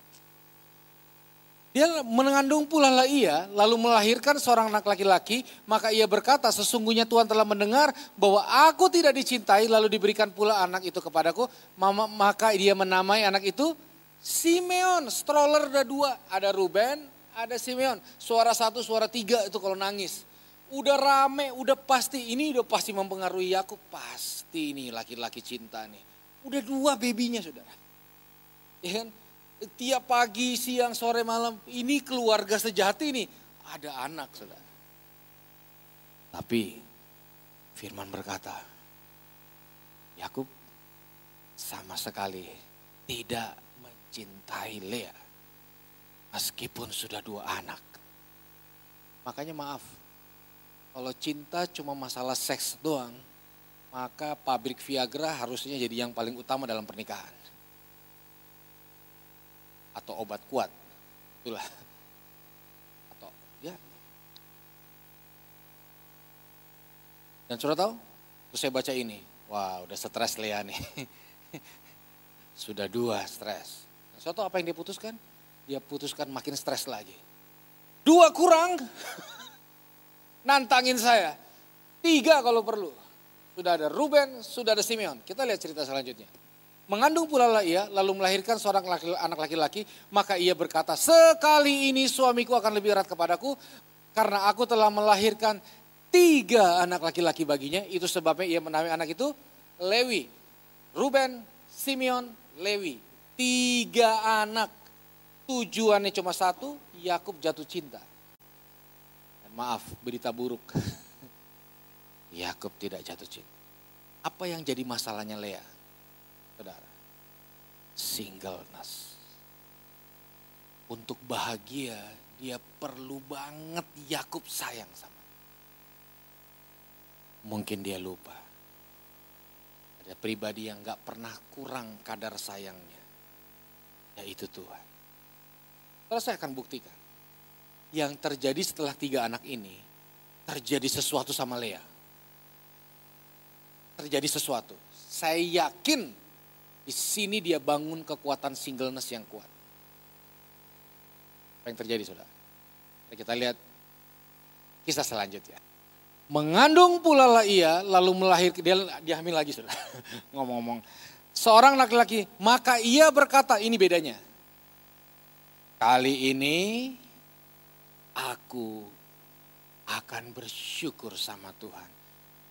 Dia mengandung pula lah ia, lalu melahirkan seorang anak laki-laki, maka ia berkata, sesungguhnya Tuhan telah mendengar bahwa aku tidak dicintai, lalu diberikan pula anak itu kepadaku, maka dia menamai anak itu Simeon, stroller ada dua, ada Ruben, ada Simeon. Suara satu, suara tiga itu kalau nangis udah rame, udah pasti ini udah pasti mempengaruhi Yakub, pasti ini laki-laki cinta nih. Udah dua babynya saudara. Ya kan? Tiap pagi, siang, sore, malam, ini keluarga sejati nih. Ada anak saudara. Tapi firman berkata, Yakub sama sekali tidak mencintai Lea. Meskipun sudah dua anak. Makanya maaf, kalau cinta cuma masalah seks doang, maka pabrik Viagra harusnya jadi yang paling utama dalam pernikahan. Atau obat kuat. Itulah. Atau ya. Dan sudah tahu? Terus saya baca ini. Wah udah stres Lea nih. Sudah dua stres. Dan sudah tahu apa yang dia putuskan? Dia putuskan makin stres lagi. Dua kurang. nantangin saya. Tiga kalau perlu. Sudah ada Ruben, sudah ada Simeon. Kita lihat cerita selanjutnya. Mengandung pula lah ia, lalu melahirkan seorang laki, anak laki-laki, maka ia berkata, sekali ini suamiku akan lebih erat kepadaku, karena aku telah melahirkan tiga anak laki-laki baginya, itu sebabnya ia menamai anak itu Lewi. Ruben, Simeon, Lewi. Tiga anak, tujuannya cuma satu, Yakub jatuh cinta maaf berita buruk. Yakub tidak jatuh cinta. Apa yang jadi masalahnya Lea? Saudara. Singleness. Untuk bahagia dia perlu banget Yakub sayang sama. Mungkin dia lupa. Ada pribadi yang gak pernah kurang kadar sayangnya. Yaitu Tuhan. Kalau saya akan buktikan. Yang terjadi setelah tiga anak ini. Terjadi sesuatu sama Lea. Terjadi sesuatu. Saya yakin di sini dia bangun kekuatan singleness yang kuat. Apa yang terjadi saudara? Kita lihat kisah selanjutnya. Mengandung pula lah ia, lalu melahirkan, dia, dia hamil lagi sudah. Ngomong-ngomong. Seorang laki-laki, maka ia berkata, ini bedanya. Kali ini aku akan bersyukur sama Tuhan.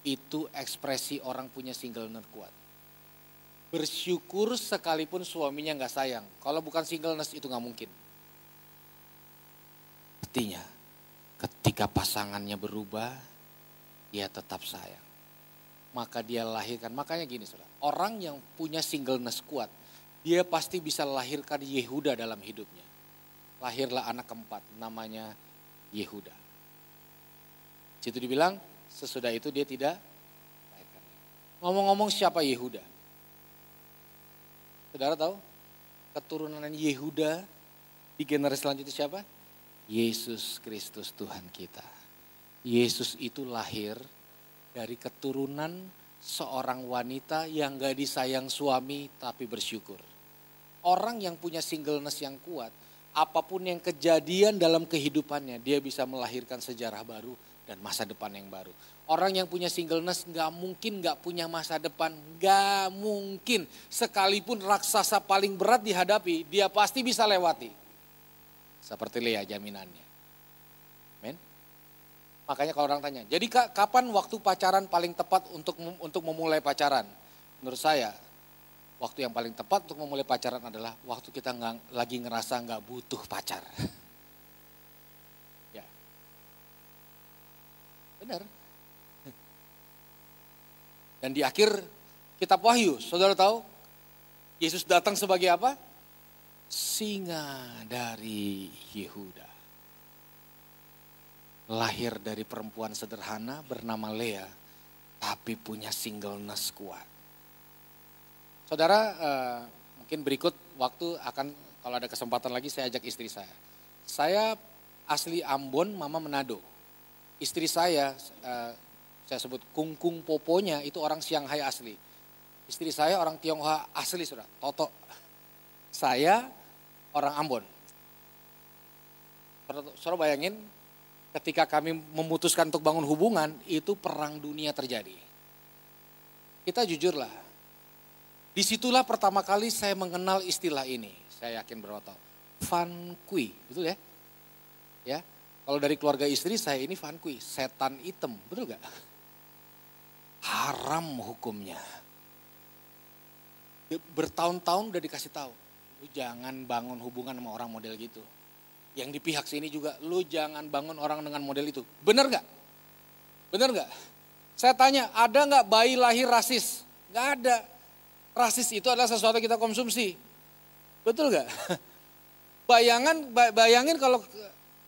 Itu ekspresi orang punya singleness kuat. Bersyukur sekalipun suaminya nggak sayang. Kalau bukan singleness itu nggak mungkin. Artinya ketika pasangannya berubah, dia tetap sayang. Maka dia lahirkan, makanya gini saudara, orang yang punya singleness kuat, dia pasti bisa lahirkan Yehuda dalam hidupnya. Lahirlah anak keempat, namanya Yehuda. Situ dibilang, sesudah itu dia tidak Ngomong-ngomong siapa Yehuda? Saudara tahu? Keturunan Yehuda di generasi selanjutnya siapa? Yesus Kristus Tuhan kita. Yesus itu lahir dari keturunan seorang wanita yang gak disayang suami tapi bersyukur. Orang yang punya singleness yang kuat, apa pun yang kejadian dalam kehidupannya, dia bisa melahirkan sejarah baru dan masa depan yang baru. Orang yang punya singleness gak mungkin gak punya masa depan, gak mungkin. Sekalipun raksasa paling berat dihadapi, dia pasti bisa lewati. Seperti Lea jaminannya. Men. Makanya kalau orang tanya, jadi kapan waktu pacaran paling tepat untuk untuk memulai pacaran? Menurut saya, waktu yang paling tepat untuk memulai pacaran adalah waktu kita nggak lagi ngerasa nggak butuh pacar. ya, benar. Dan di akhir kitab Wahyu, saudara tahu, Yesus datang sebagai apa? singa dari Yehuda. Lahir dari perempuan sederhana bernama Lea, tapi punya singleness kuat. Saudara, uh, mungkin berikut waktu akan kalau ada kesempatan lagi saya ajak istri saya. Saya asli Ambon, mama Manado. Istri saya, uh, saya sebut kungkung poponya itu orang Shanghai asli. Istri saya orang Tionghoa asli sudah, Toto. Saya orang Ambon. Saudara bayangin ketika kami memutuskan untuk bangun hubungan itu perang dunia terjadi. Kita jujurlah. Di situlah pertama kali saya mengenal istilah ini. Saya yakin tahun. Fan Kui, betul ya? Ya, kalau dari keluarga istri saya ini Fan Kui, setan hitam, betul gak? Haram hukumnya. Bertahun-tahun udah dikasih tahu lu jangan bangun hubungan sama orang model gitu. Yang di pihak sini juga, lu jangan bangun orang dengan model itu. Bener gak? Bener gak? Saya tanya, ada gak bayi lahir rasis? Gak ada. Rasis itu adalah sesuatu kita konsumsi. Betul gak? Bayangan, bayangin kalau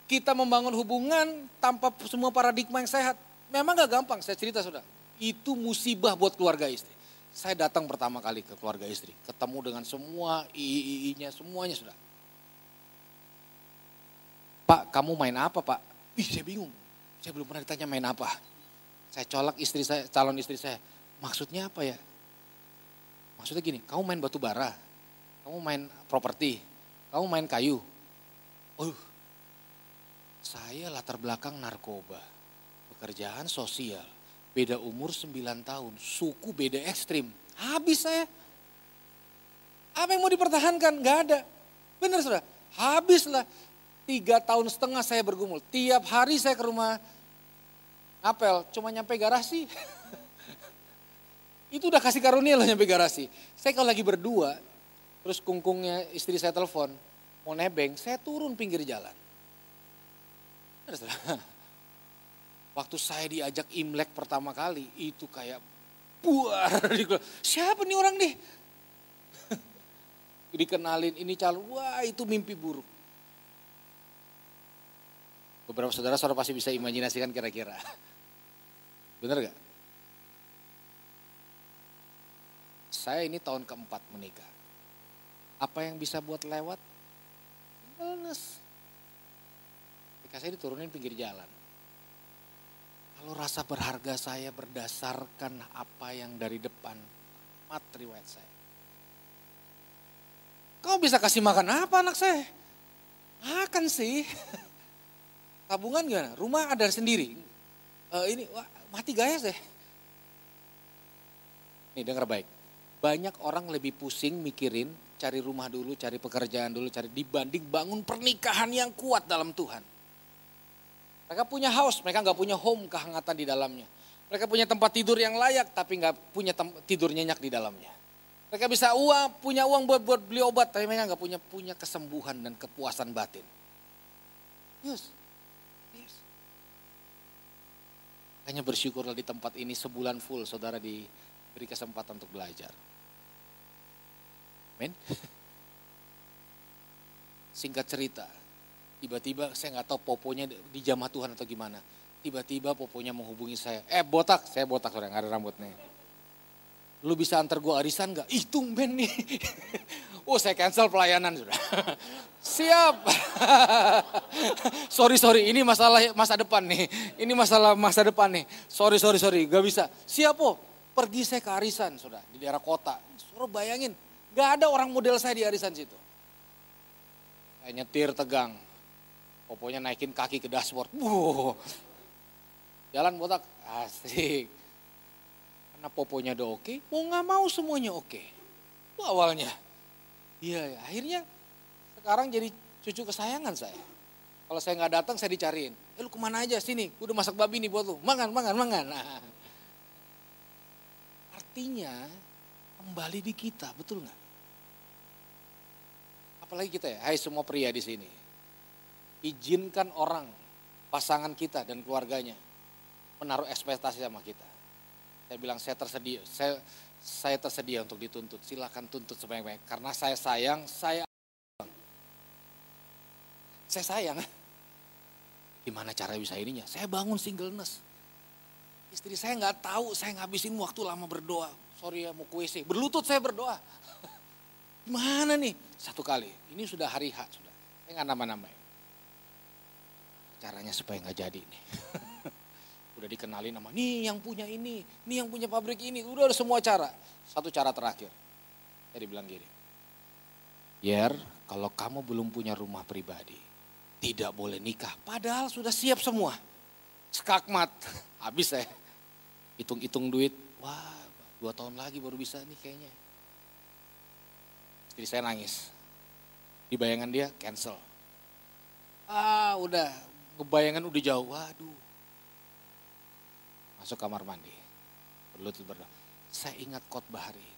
kita membangun hubungan tanpa semua paradigma yang sehat. Memang gak gampang, saya cerita sudah. Itu musibah buat keluarga istri. Saya datang pertama kali ke keluarga istri, ketemu dengan semua ii-nya, semuanya sudah. Pak, kamu main apa pak? Ih saya bingung, saya belum pernah ditanya main apa. Saya colak istri saya, calon istri saya. Maksudnya apa ya? Maksudnya gini, kamu main batu bara, kamu main properti, kamu main kayu. Oh, saya latar belakang narkoba, pekerjaan sosial, Beda umur 9 tahun, suku beda ekstrim. Habis saya. Apa yang mau dipertahankan? Gak ada. Benar sudah. Habislah. Tiga tahun setengah saya bergumul. Tiap hari saya ke rumah apel, cuma nyampe garasi. Itu udah kasih karunia loh nyampe garasi. Saya kalau lagi berdua, terus kungkungnya istri saya telepon, mau nebeng, saya turun pinggir jalan. Waktu saya diajak Imlek pertama kali, itu kayak buar. Siapa nih orang nih? dikenalin ini calon, wah itu mimpi buruk. Beberapa saudara-saudara pasti bisa imajinasikan kira-kira. Bener gak? Saya ini tahun keempat menikah. Apa yang bisa buat lewat? Illness. Ketika saya diturunin pinggir jalan. Kalau rasa berharga saya berdasarkan apa yang dari depan, mat riwayat saya. Kau bisa kasih makan apa anak saya? Makan sih. Tabungan gimana? Rumah ada sendiri. Uh, ini wah, mati gaya sih. Nih dengar baik. Banyak orang lebih pusing mikirin cari rumah dulu, cari pekerjaan dulu, cari dibanding bangun pernikahan yang kuat dalam Tuhan. Mereka punya house, mereka nggak punya home kehangatan di dalamnya. Mereka punya tempat tidur yang layak, tapi nggak punya tidur nyenyak di dalamnya. Mereka bisa uang, punya uang buat buat beli obat, tapi mereka nggak punya punya kesembuhan dan kepuasan batin. Yes, yes. Hanya bersyukurlah di tempat ini sebulan full, saudara diberi kesempatan untuk belajar. Men. Singkat cerita, tiba-tiba saya nggak tahu poponya di jamah Tuhan atau gimana. Tiba-tiba poponya menghubungi saya. Eh botak, saya botak sudah nggak ada rambutnya lu bisa antar gue arisan gak? Ih tumben nih. oh saya cancel pelayanan sudah. Siap. sorry sorry ini masalah masa depan nih. Ini masalah masa depan nih. Sorry sorry sorry gak bisa. Siap oh. Pergi saya ke arisan sudah di daerah kota. Suruh bayangin gak ada orang model saya di arisan situ. Saya nyetir tegang. Pokoknya naikin kaki ke dashboard. Wow. Jalan botak asik karena poponya udah oke, mau nggak mau semuanya oke. Itu awalnya. Iya, ya. akhirnya sekarang jadi cucu kesayangan saya. Kalau saya nggak datang saya dicariin. Eh lu ke mana aja sini, gue udah masak babi nih buat lu. Mangan, mangan, mangan. Nah. Artinya kembali di kita, betul nggak? Apalagi kita ya, hai semua pria di sini. Izinkan orang, pasangan kita dan keluarganya menaruh ekspektasi sama kita. Saya bilang saya tersedia, saya saya tersedia untuk dituntut. Silakan tuntut sebanyak-banyak karena saya sayang, saya saya sayang. Gimana cara bisa ininya? Saya bangun singleness. Istri saya nggak tahu, saya ngabisin waktu lama berdoa. Sorry ya mau WC. Berlutut saya berdoa. Gimana nih? Satu kali. Ini sudah hari H sudah. Saya nggak nambah-nambah. Caranya supaya nggak jadi nih. Udah dikenalin nama, nih yang punya ini, nih yang punya pabrik ini. Udah ada semua cara. Satu cara terakhir. Saya dibilang gini. Yer, kalau kamu belum punya rumah pribadi, tidak boleh nikah. Padahal sudah siap semua. Skakmat, habis saya. Hitung-hitung duit, wah dua tahun lagi baru bisa nih kayaknya. Jadi saya nangis. Di bayangan dia cancel. Ah udah, kebayangan udah jauh. Waduh, masuk kamar mandi. Berlutut berdoa. Saya ingat khotbah hari ini.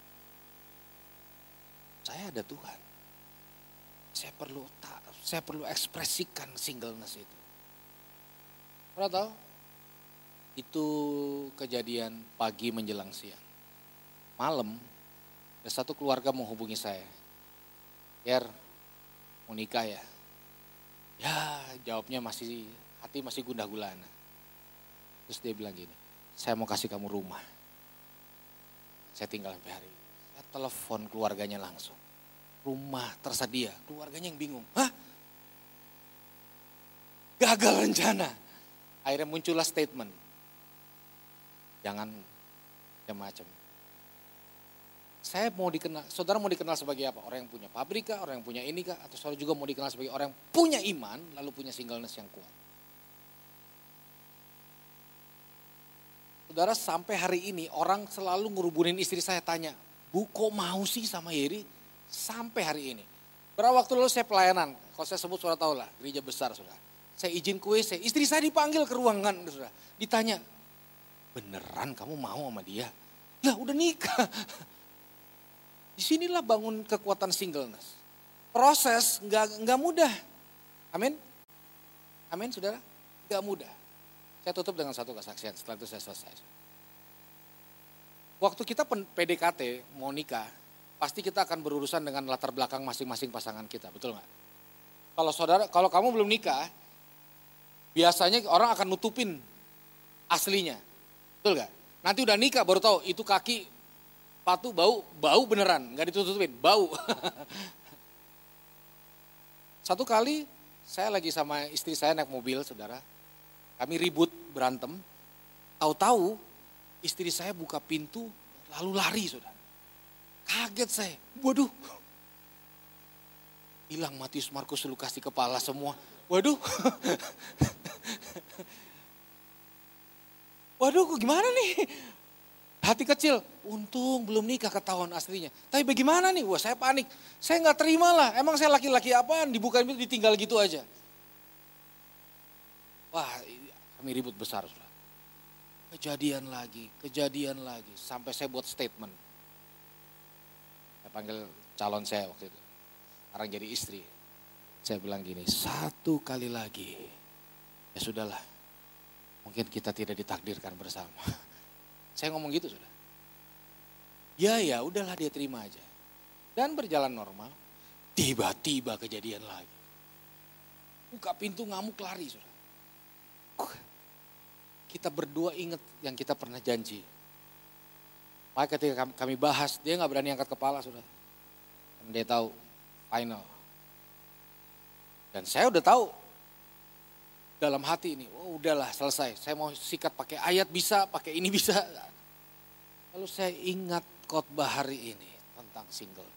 Saya ada Tuhan. Saya perlu saya perlu ekspresikan singleness itu. Pernah tahu? Itu kejadian pagi menjelang siang. Malam, ada satu keluarga menghubungi saya. Yer, mau nikah ya? Ya, jawabnya masih, hati masih gundah gulana. Terus dia bilang gini, saya mau kasih kamu rumah. Saya tinggal sampai hari. Saya telepon keluarganya langsung. Rumah tersedia, keluarganya yang bingung. Hah? Gagal rencana. Akhirnya muncullah statement. Jangan macam-macam. Saya mau dikenal, saudara mau dikenal sebagai apa? Orang yang punya pabrik? Orang yang punya ini kah? Atau saudara juga mau dikenal sebagai orang yang punya iman, lalu punya singleness yang kuat? Saudara sampai hari ini orang selalu ngerubunin istri saya tanya, Bu kok mau sih sama Yeri? Sampai hari ini. Berapa waktu lalu saya pelayanan, kalau saya sebut sudah tahu lah, gereja besar sudah. Saya izin ke WC, istri saya dipanggil ke ruangan sudah. Ditanya, beneran kamu mau sama dia? Lah udah nikah. Di sinilah bangun kekuatan singleness. Proses nggak nggak mudah. Amin. Amin saudara. Nggak mudah. Saya tutup dengan satu kesaksian, setelah itu saya selesai. Waktu kita PDKT mau nikah, pasti kita akan berurusan dengan latar belakang masing-masing pasangan kita, betul nggak? Kalau saudara, kalau kamu belum nikah, biasanya orang akan nutupin aslinya, betul nggak? Nanti udah nikah baru tahu itu kaki patu bau, bau beneran, nggak ditutupin, bau. Satu kali saya lagi sama istri saya naik mobil, saudara. Kami ribut, berantem. Tahu-tahu istri saya buka pintu lalu lari, saudara. Kaget saya, waduh. Hilang Matius, Markus, Lukas di kepala semua. Waduh. Waduh, gimana nih? Hati kecil, untung belum nikah ketahuan aslinya. Tapi bagaimana nih? Wah saya panik. Saya nggak terima lah. Emang saya laki-laki apaan? Dibuka pintu ditinggal gitu aja. Wah kami ribut besar. Kejadian lagi, kejadian lagi. Sampai saya buat statement saya panggil calon saya waktu itu. Sekarang jadi istri. Saya bilang gini, satu kali lagi. Ya sudahlah, mungkin kita tidak ditakdirkan bersama. Saya ngomong gitu sudah. Ya ya udahlah dia terima aja. Dan berjalan normal. Tiba-tiba kejadian lagi. Buka pintu ngamuk lari sudah. Kita berdua ingat yang kita pernah janji. Maka ketika kami bahas, dia nggak berani angkat kepala sudah. Dan dia tahu final. Dan saya udah tahu dalam hati ini, oh udahlah selesai. Saya mau sikat pakai ayat bisa, pakai ini bisa. Lalu saya ingat khotbah hari ini tentang single.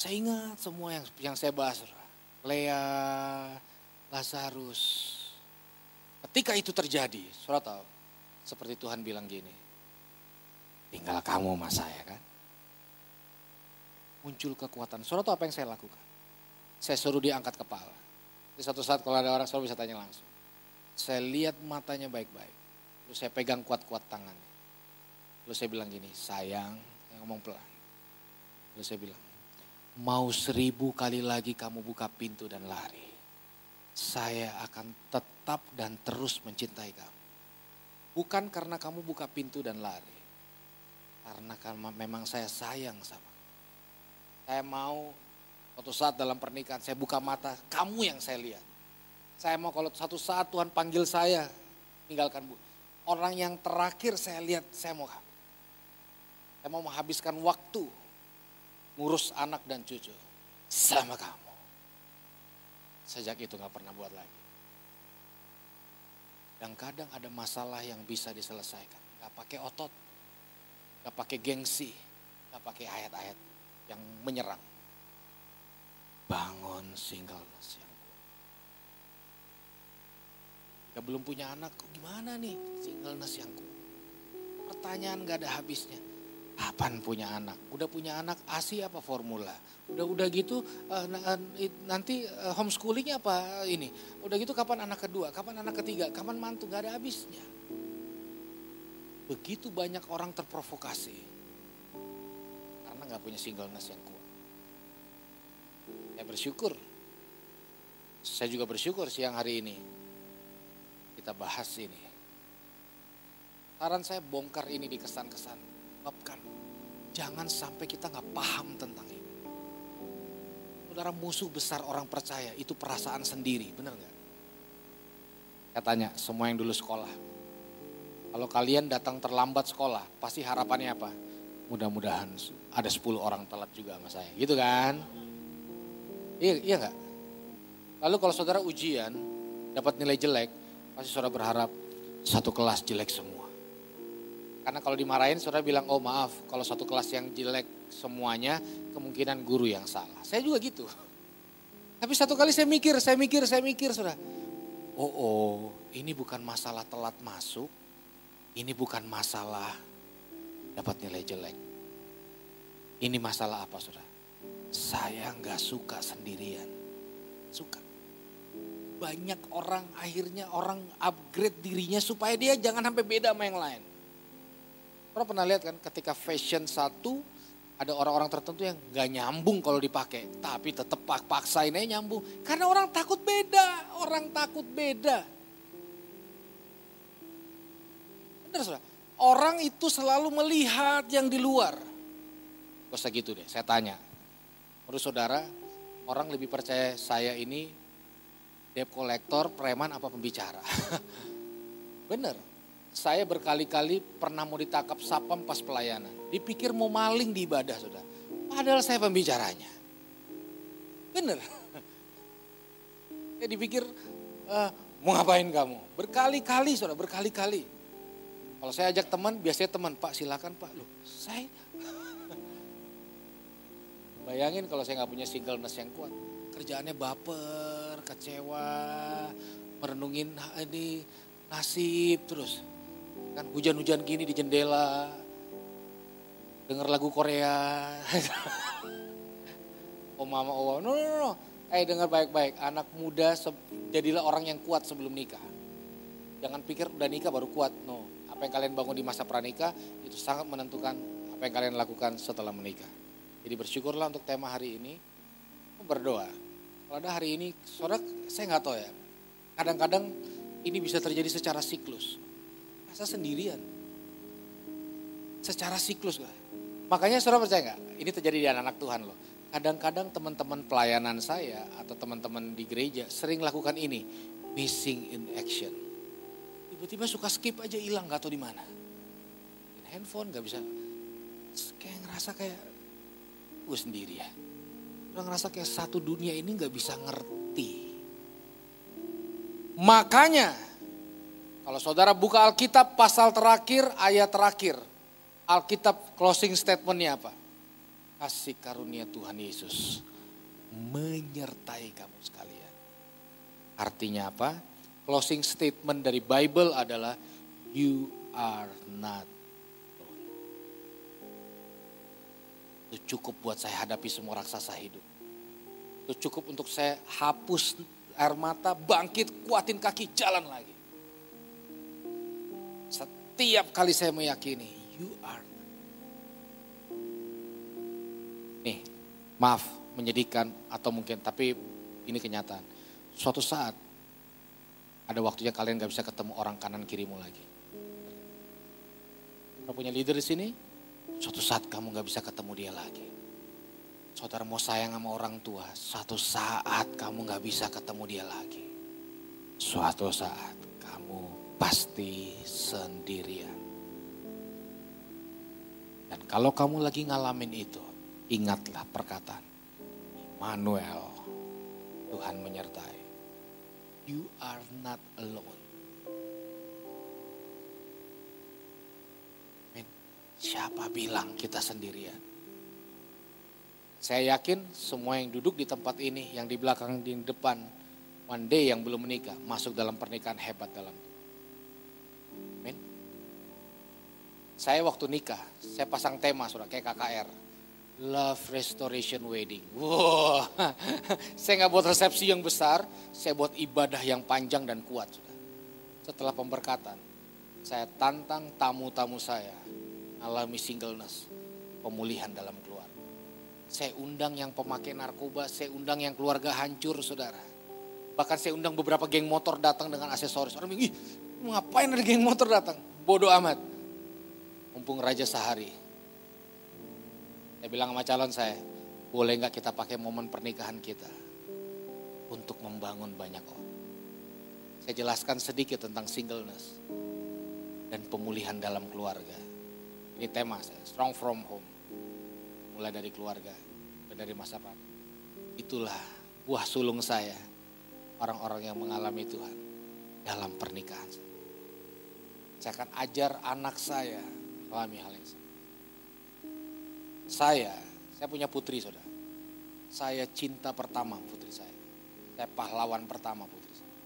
Saya ingat semua yang yang saya bahas. Lea, Lazarus. Ketika itu terjadi, saudara tahu, seperti Tuhan bilang gini, tinggal kamu sama saya kan. Muncul kekuatan. Saudara tahu apa yang saya lakukan? Saya suruh dia angkat kepala. Di satu saat kalau ada orang, saudara bisa tanya langsung. Saya lihat matanya baik-baik. Lalu saya pegang kuat-kuat tangannya. Lalu saya bilang gini, sayang, saya ngomong pelan. Lalu saya bilang, mau seribu kali lagi kamu buka pintu dan lari. Saya akan tetap dan terus mencintai kamu. Bukan karena kamu buka pintu dan lari. Karena karena memang saya sayang sama. Saya mau suatu saat dalam pernikahan saya buka mata, kamu yang saya lihat. Saya mau kalau satu saat Tuhan panggil saya, tinggalkan bu. Orang yang terakhir saya lihat, saya mau saya mau menghabiskan waktu ngurus anak dan cucu sama kamu. Sejak itu nggak pernah buat lagi. Dan kadang ada masalah yang bisa diselesaikan. Gak pakai otot, gak pakai gengsi, gak pakai ayat-ayat yang menyerang. Bangun singleness yang kuat. Belum punya anak, gimana nih singleness yang kuat? Pertanyaan gak ada habisnya Kapan punya anak? Udah punya anak ASI apa formula? Udah udah gitu uh, nanti uh, homeschoolingnya apa ini? Udah gitu kapan anak kedua? Kapan anak ketiga? Kapan mantu? Gak ada habisnya. Begitu banyak orang terprovokasi karena gak punya singleness yang kuat. Saya bersyukur. Saya juga bersyukur siang hari ini kita bahas ini. Saran saya bongkar ini di kesan-kesan sebabkan jangan sampai kita nggak paham tentang ini. Saudara musuh besar orang percaya itu perasaan sendiri, benar nggak? Saya tanya semua yang dulu sekolah. Kalau kalian datang terlambat sekolah, pasti harapannya apa? Mudah-mudahan ada 10 orang telat juga sama saya, gitu kan? Iya, iya nggak? Lalu kalau saudara ujian dapat nilai jelek, pasti saudara berharap satu kelas jelek semua. Karena kalau dimarahin saudara bilang, oh maaf kalau satu kelas yang jelek semuanya kemungkinan guru yang salah. Saya juga gitu. Tapi satu kali saya mikir, saya mikir, saya mikir saudara. Oh, oh ini bukan masalah telat masuk. Ini bukan masalah dapat nilai jelek. Ini masalah apa saudara? Saya nggak suka sendirian. Suka. Banyak orang akhirnya orang upgrade dirinya supaya dia jangan sampai beda sama yang lain. Pernah pernah lihat kan ketika fashion satu ada orang-orang tertentu yang gak nyambung kalau dipakai, tapi tetap pak paksain aja nyambung. Karena orang takut beda, orang takut beda. Benar saudara, orang itu selalu melihat yang di luar. Gak usah gitu deh, saya tanya. Menurut saudara, orang lebih percaya saya ini debt collector, preman apa pembicara? Bener, saya berkali-kali pernah mau ditangkap sapam pas pelayanan. Dipikir mau maling di ibadah sudah. Padahal saya pembicaranya. Bener. Ya dipikir uh, mau ngapain kamu? Berkali-kali sudah, berkali-kali. Kalau saya ajak teman, biasanya teman, Pak silakan Pak. Loh, saya Bayangin kalau saya nggak punya singleness yang kuat. Kerjaannya baper, kecewa, merenungin ini nasib terus. Kan hujan-hujan gini di jendela, denger lagu Korea. oh mama, oh no no no. Eh dengar baik-baik, anak muda jadilah orang yang kuat sebelum nikah. Jangan pikir udah nikah baru kuat, no. Apa yang kalian bangun di masa pranikah itu sangat menentukan apa yang kalian lakukan setelah menikah. Jadi bersyukurlah untuk tema hari ini, berdoa. Kalau ada hari ini, saudara saya nggak tahu ya, kadang-kadang ini bisa terjadi secara siklus. Rasa sendirian. Secara siklus. Makanya saudara percaya nggak? Ini terjadi di anak-anak Tuhan loh Kadang-kadang teman-teman pelayanan saya atau teman-teman di gereja sering lakukan ini, missing in action. Tiba-tiba suka skip aja hilang gak tahu di mana. Handphone gak bisa, kayak ngerasa kayak gue sendiri ya. Udah ngerasa kayak satu dunia ini gak bisa ngerti. Makanya kalau saudara buka Alkitab pasal terakhir, ayat terakhir. Alkitab closing statementnya apa? kasih karunia Tuhan Yesus menyertai kamu sekalian. Artinya apa? Closing statement dari Bible adalah you are not Itu cukup buat saya hadapi semua raksasa hidup. Itu cukup untuk saya hapus air mata, bangkit, kuatin kaki, jalan lagi. Setiap kali saya meyakini, you are Nih, maaf menyedihkan atau mungkin tapi ini kenyataan. Suatu saat ada waktunya kalian gak bisa ketemu orang kanan kirimu lagi. Kalau punya leader di sini, suatu saat kamu gak bisa ketemu dia lagi. Saudara mau sayang sama orang tua, suatu saat kamu gak bisa ketemu dia lagi. Suatu saat kamu pasti sendirian. Dan kalau kamu lagi ngalamin itu, Ingatlah perkataan Manuel, Tuhan menyertai. You are not alone. Amin. Siapa bilang kita sendirian? Saya yakin semua yang duduk di tempat ini, yang di belakang, di depan, one day yang belum menikah, masuk dalam pernikahan hebat dalam Amin. Saya waktu nikah, saya pasang tema sudah kayak KKR Love Restoration Wedding. Wow, saya nggak buat resepsi yang besar, saya buat ibadah yang panjang dan kuat. Setelah pemberkatan, saya tantang tamu-tamu saya alami singleness, pemulihan dalam keluarga. Saya undang yang pemakai narkoba, saya undang yang keluarga hancur, saudara. Bahkan saya undang beberapa geng motor datang dengan aksesoris. Orang bilang, ih ngapain ada geng motor datang? Bodoh amat. Mumpung Raja Sehari, saya bilang sama calon saya, boleh nggak kita pakai momen pernikahan kita untuk membangun banyak orang. Saya jelaskan sedikit tentang singleness dan pemulihan dalam keluarga. Ini tema strong from home. Mulai dari keluarga, dari masa lalu. Itulah buah sulung saya, orang-orang yang mengalami Tuhan dalam pernikahan. Saya akan ajar anak saya alami hal yang sama. Saya, saya punya putri saudara. Saya cinta pertama putri saya. Saya pahlawan pertama putri saya.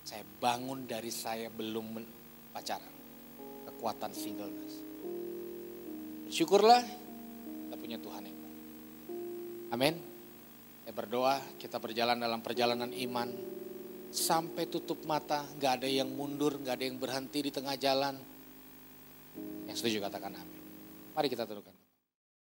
Saya bangun dari saya belum pacaran. Kekuatan singleness. Syukurlah kita punya Tuhan yang baik. Amin. Saya berdoa kita berjalan dalam perjalanan iman. Sampai tutup mata, gak ada yang mundur, gak ada yang berhenti di tengah jalan. Yang setuju katakan amin. Mari kita turunkan.